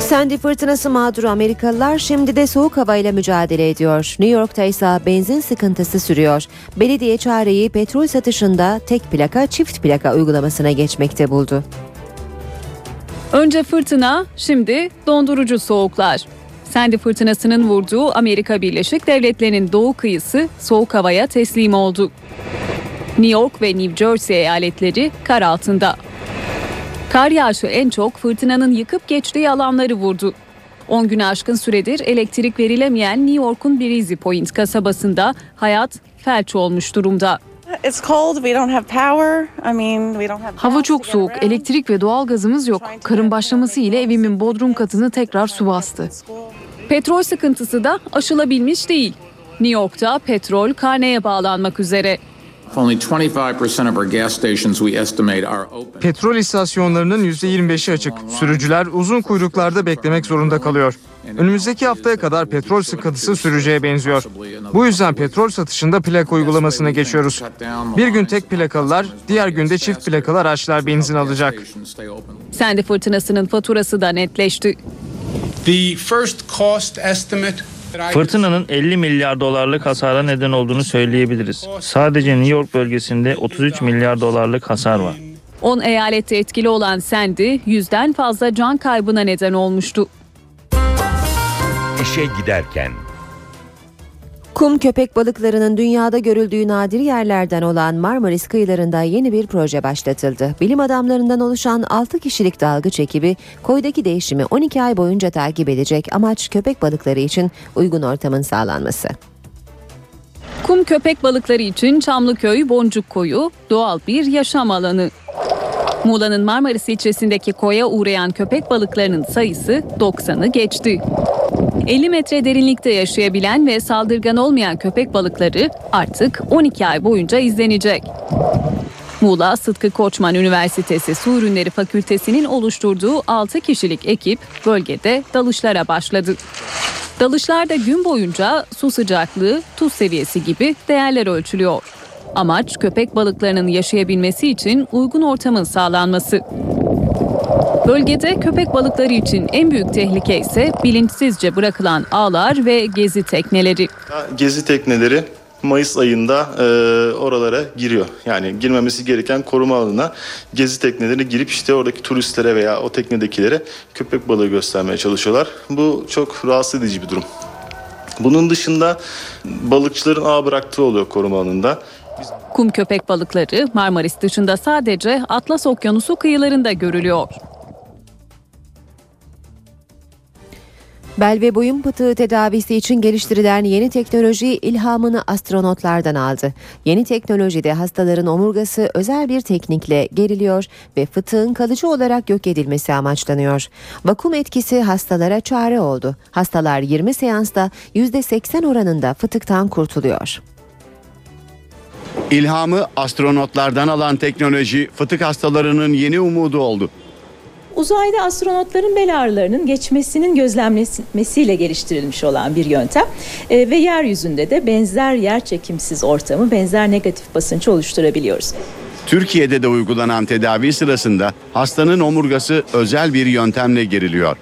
Sandy fırtınası mağduru Amerikalılar şimdi de soğuk havayla mücadele ediyor. New York'ta ise benzin sıkıntısı sürüyor. Belediye çareyi petrol satışında tek plaka çift plaka uygulamasına geçmekte buldu. Önce fırtına, şimdi dondurucu soğuklar. Sandy fırtınasının vurduğu Amerika Birleşik Devletleri'nin doğu kıyısı soğuk havaya teslim oldu. New York ve New Jersey eyaletleri kar altında. Kar yağışı en çok fırtınanın yıkıp geçtiği alanları vurdu. 10 güne aşkın süredir elektrik verilemeyen New York'un Breezy Point kasabasında hayat felç olmuş durumda. Hava çok soğuk, elektrik ve doğalgazımız yok. Karın başlaması ile evimin bodrum katını tekrar su bastı. Petrol sıkıntısı da aşılabilmiş değil. New York'ta petrol karneye bağlanmak üzere. Only 25% of our gas stations we estimate are open. Petrol istasyonlarının %25'i açık. Sürücüler uzun kuyruklarda beklemek zorunda kalıyor. Önümüzdeki haftaya kadar petrol sıkıntısı süreceğe benziyor. Bu yüzden petrol satışında plaka uygulamasına geçiyoruz. Bir gün tek plakalılar, diğer günde çift plakalı araçlar benzin alacak. Sandy fırtınasının faturası da netleşti. The first cost estimate Fırtınanın 50 milyar dolarlık hasara neden olduğunu söyleyebiliriz. Sadece New York bölgesinde 33 milyar dolarlık hasar var. 10 eyalette etkili olan Sandy yüzden fazla can kaybına neden olmuştu. İşe giderken Kum köpek balıklarının dünyada görüldüğü nadir yerlerden olan Marmaris kıyılarında yeni bir proje başlatıldı. Bilim adamlarından oluşan 6 kişilik dalgıç ekibi koydaki değişimi 12 ay boyunca takip edecek. Amaç köpek balıkları için uygun ortamın sağlanması. Kum köpek balıkları için Çamlıköy Boncuk Koyu doğal bir yaşam alanı. Muğla'nın Marmaris ilçesindeki koya uğrayan köpek balıklarının sayısı 90'ı geçti. 50 metre derinlikte yaşayabilen ve saldırgan olmayan köpek balıkları artık 12 ay boyunca izlenecek. Muğla Sıtkı Koçman Üniversitesi Su Ürünleri Fakültesi'nin oluşturduğu 6 kişilik ekip bölgede dalışlara başladı. Dalışlarda gün boyunca su sıcaklığı, tuz seviyesi gibi değerler ölçülüyor. Amaç köpek balıklarının yaşayabilmesi için uygun ortamın sağlanması. Bölgede köpek balıkları için en büyük tehlike ise bilinçsizce bırakılan ağlar ve gezi tekneleri. Gezi tekneleri Mayıs ayında e, oralara giriyor. Yani girmemesi gereken koruma alanına gezi tekneleri girip işte oradaki turistlere veya o teknedekilere köpek balığı göstermeye çalışıyorlar. Bu çok rahatsız edici bir durum. Bunun dışında balıkçıların ağ bıraktığı oluyor koruma alanında. Kum köpek balıkları Marmaris dışında sadece Atlas Okyanusu kıyılarında görülüyor. Bel ve boyun fıtığı tedavisi için geliştirilen yeni teknoloji ilhamını astronotlardan aldı. Yeni teknolojide hastaların omurgası özel bir teknikle geriliyor ve fıtığın kalıcı olarak yok edilmesi amaçlanıyor. Vakum etkisi hastalara çare oldu. Hastalar 20 seansta %80 oranında fıtıktan kurtuluyor. İlhamı astronotlardan alan teknoloji fıtık hastalarının yeni umudu oldu. Uzayda astronotların bel ağrılarının geçmesinin gözlemlenmesiyle geliştirilmiş olan bir yöntem e, ve yeryüzünde de benzer yer çekimsiz ortamı, benzer negatif basınç oluşturabiliyoruz. Türkiye'de de uygulanan tedavi sırasında hastanın omurgası özel bir yöntemle geriliyor.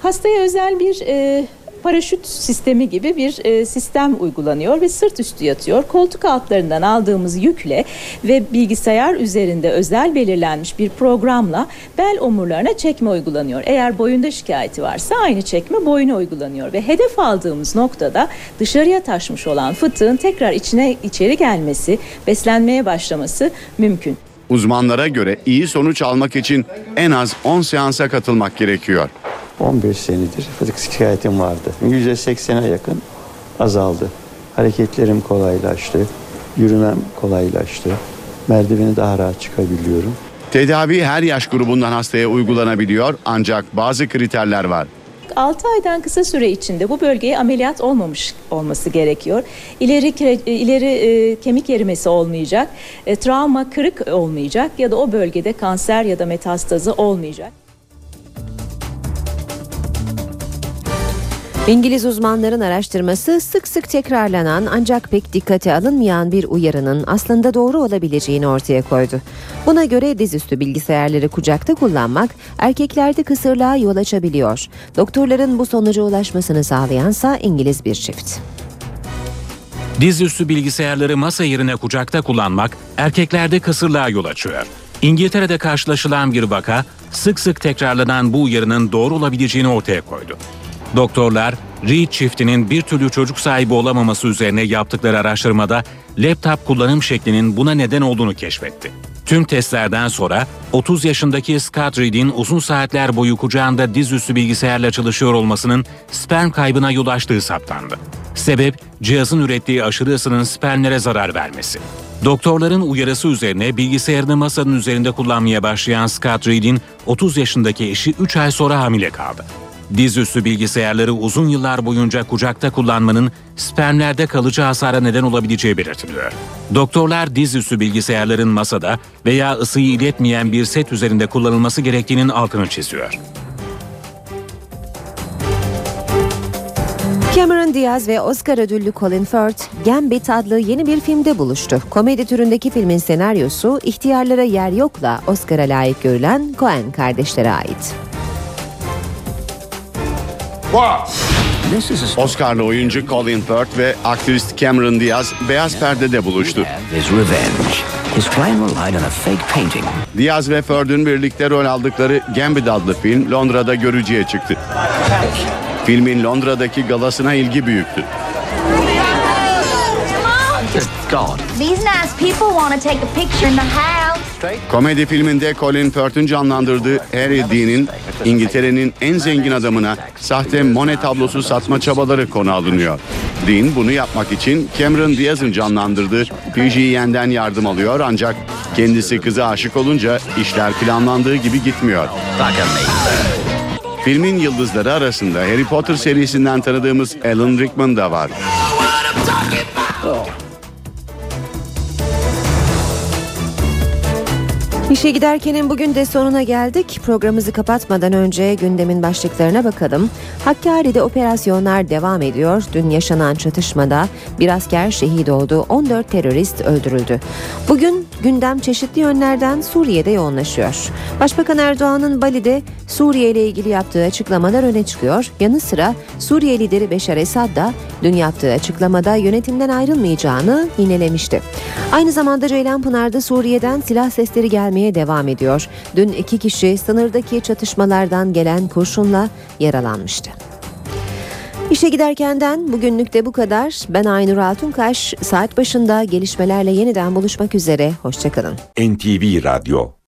Hastaya özel bir e, paraşüt sistemi gibi bir e, sistem uygulanıyor ve sırt üstü yatıyor. Koltuk altlarından aldığımız yükle ve bilgisayar üzerinde özel belirlenmiş bir programla bel omurlarına çekme uygulanıyor. Eğer boyunda şikayeti varsa aynı çekme boyuna uygulanıyor ve hedef aldığımız noktada dışarıya taşmış olan fıtığın tekrar içine içeri gelmesi, beslenmeye başlaması mümkün. Uzmanlara göre iyi sonuç almak için en az 10 seansa katılmak gerekiyor. 15 senedir fıtık şikayetim vardı. %80'e yakın azaldı. Hareketlerim kolaylaştı. Yürümem kolaylaştı. Merdiveni daha rahat çıkabiliyorum. Tedavi her yaş grubundan hastaya uygulanabiliyor ancak bazı kriterler var. 6 aydan kısa süre içinde bu bölgeye ameliyat olmamış olması gerekiyor. İleri ileri e, kemik erimesi olmayacak, e, travma kırık olmayacak ya da o bölgede kanser ya da metastazı olmayacak. İngiliz uzmanların araştırması sık sık tekrarlanan ancak pek dikkate alınmayan bir uyarının aslında doğru olabileceğini ortaya koydu. Buna göre dizüstü bilgisayarları kucakta kullanmak erkeklerde kısırlığa yol açabiliyor. Doktorların bu sonuca ulaşmasını sağlayansa İngiliz bir çift. Dizüstü bilgisayarları masa yerine kucakta kullanmak erkeklerde kısırlığa yol açıyor. İngiltere'de karşılaşılan bir vaka sık sık tekrarlanan bu uyarının doğru olabileceğini ortaya koydu. Doktorlar, Reed çiftinin bir türlü çocuk sahibi olamaması üzerine yaptıkları araştırmada laptop kullanım şeklinin buna neden olduğunu keşfetti. Tüm testlerden sonra 30 yaşındaki Scott Reed'in uzun saatler boyu kucağında dizüstü bilgisayarla çalışıyor olmasının sperm kaybına yol açtığı saptandı. Sebep cihazın ürettiği aşırı ısının spermlere zarar vermesi. Doktorların uyarısı üzerine bilgisayarını masanın üzerinde kullanmaya başlayan Scott Reed'in 30 yaşındaki eşi 3 ay sonra hamile kaldı. Dizüstü bilgisayarları uzun yıllar boyunca kucakta kullanmanın spermlerde kalıcı hasara neden olabileceği belirtiliyor. Doktorlar dizüstü bilgisayarların masada veya ısıyı iletmeyen bir set üzerinde kullanılması gerektiğinin altını çiziyor. Cameron Diaz ve Oscar ödüllü Colin Firth, Gambit adlı yeni bir filmde buluştu. Komedi türündeki filmin senaryosu ihtiyarlara yer yokla Oscar'a layık görülen Coen kardeşlere ait. Oscar'lı oyuncu Colin Firth ve aktrist Cameron Diaz beyaz perdede buluştu. Diaz ve Firth'ün birlikte rol aldıkları Gambit adlı film Londra'da görücüye çıktı. Filmin Londra'daki galasına ilgi büyüktü. These nice people want to take a picture in the house. Komedi filminde Colin Firth'ün canlandırdığı Harry Dean'in İngiltere'nin en zengin adamına sahte Monet tablosu satma çabaları konu alınıyor. Dean bunu yapmak için Cameron Diaz'ın canlandırdığı PG'yenden yardım alıyor ancak kendisi kıza aşık olunca işler planlandığı gibi gitmiyor. Filmin yıldızları arasında Harry Potter serisinden tanıdığımız Alan Rickman da var. İşe giderkenin bugün de sonuna geldik. Programımızı kapatmadan önce gündemin başlıklarına bakalım. Hakkari'de operasyonlar devam ediyor. Dün yaşanan çatışmada bir asker şehit oldu. 14 terörist öldürüldü. Bugün gündem çeşitli yönlerden Suriye'de yoğunlaşıyor. Başbakan Erdoğan'ın Bali'de Suriye ile ilgili yaptığı açıklamalar öne çıkıyor. Yanı sıra Suriye lideri Beşar Esad da dün yaptığı açıklamada yönetimden ayrılmayacağını yinelemişti. Aynı zamanda Ceylanpınar'da Suriye'den silah sesleri gelmeye devam ediyor. Dün iki kişi sınırdaki çatışmalardan gelen kurşunla yaralanmıştı. İşe giderkenden bugünlük de bu kadar. Ben Aynur Altunkaş. Saat başında gelişmelerle yeniden buluşmak üzere. Hoşçakalın. NTV Radyo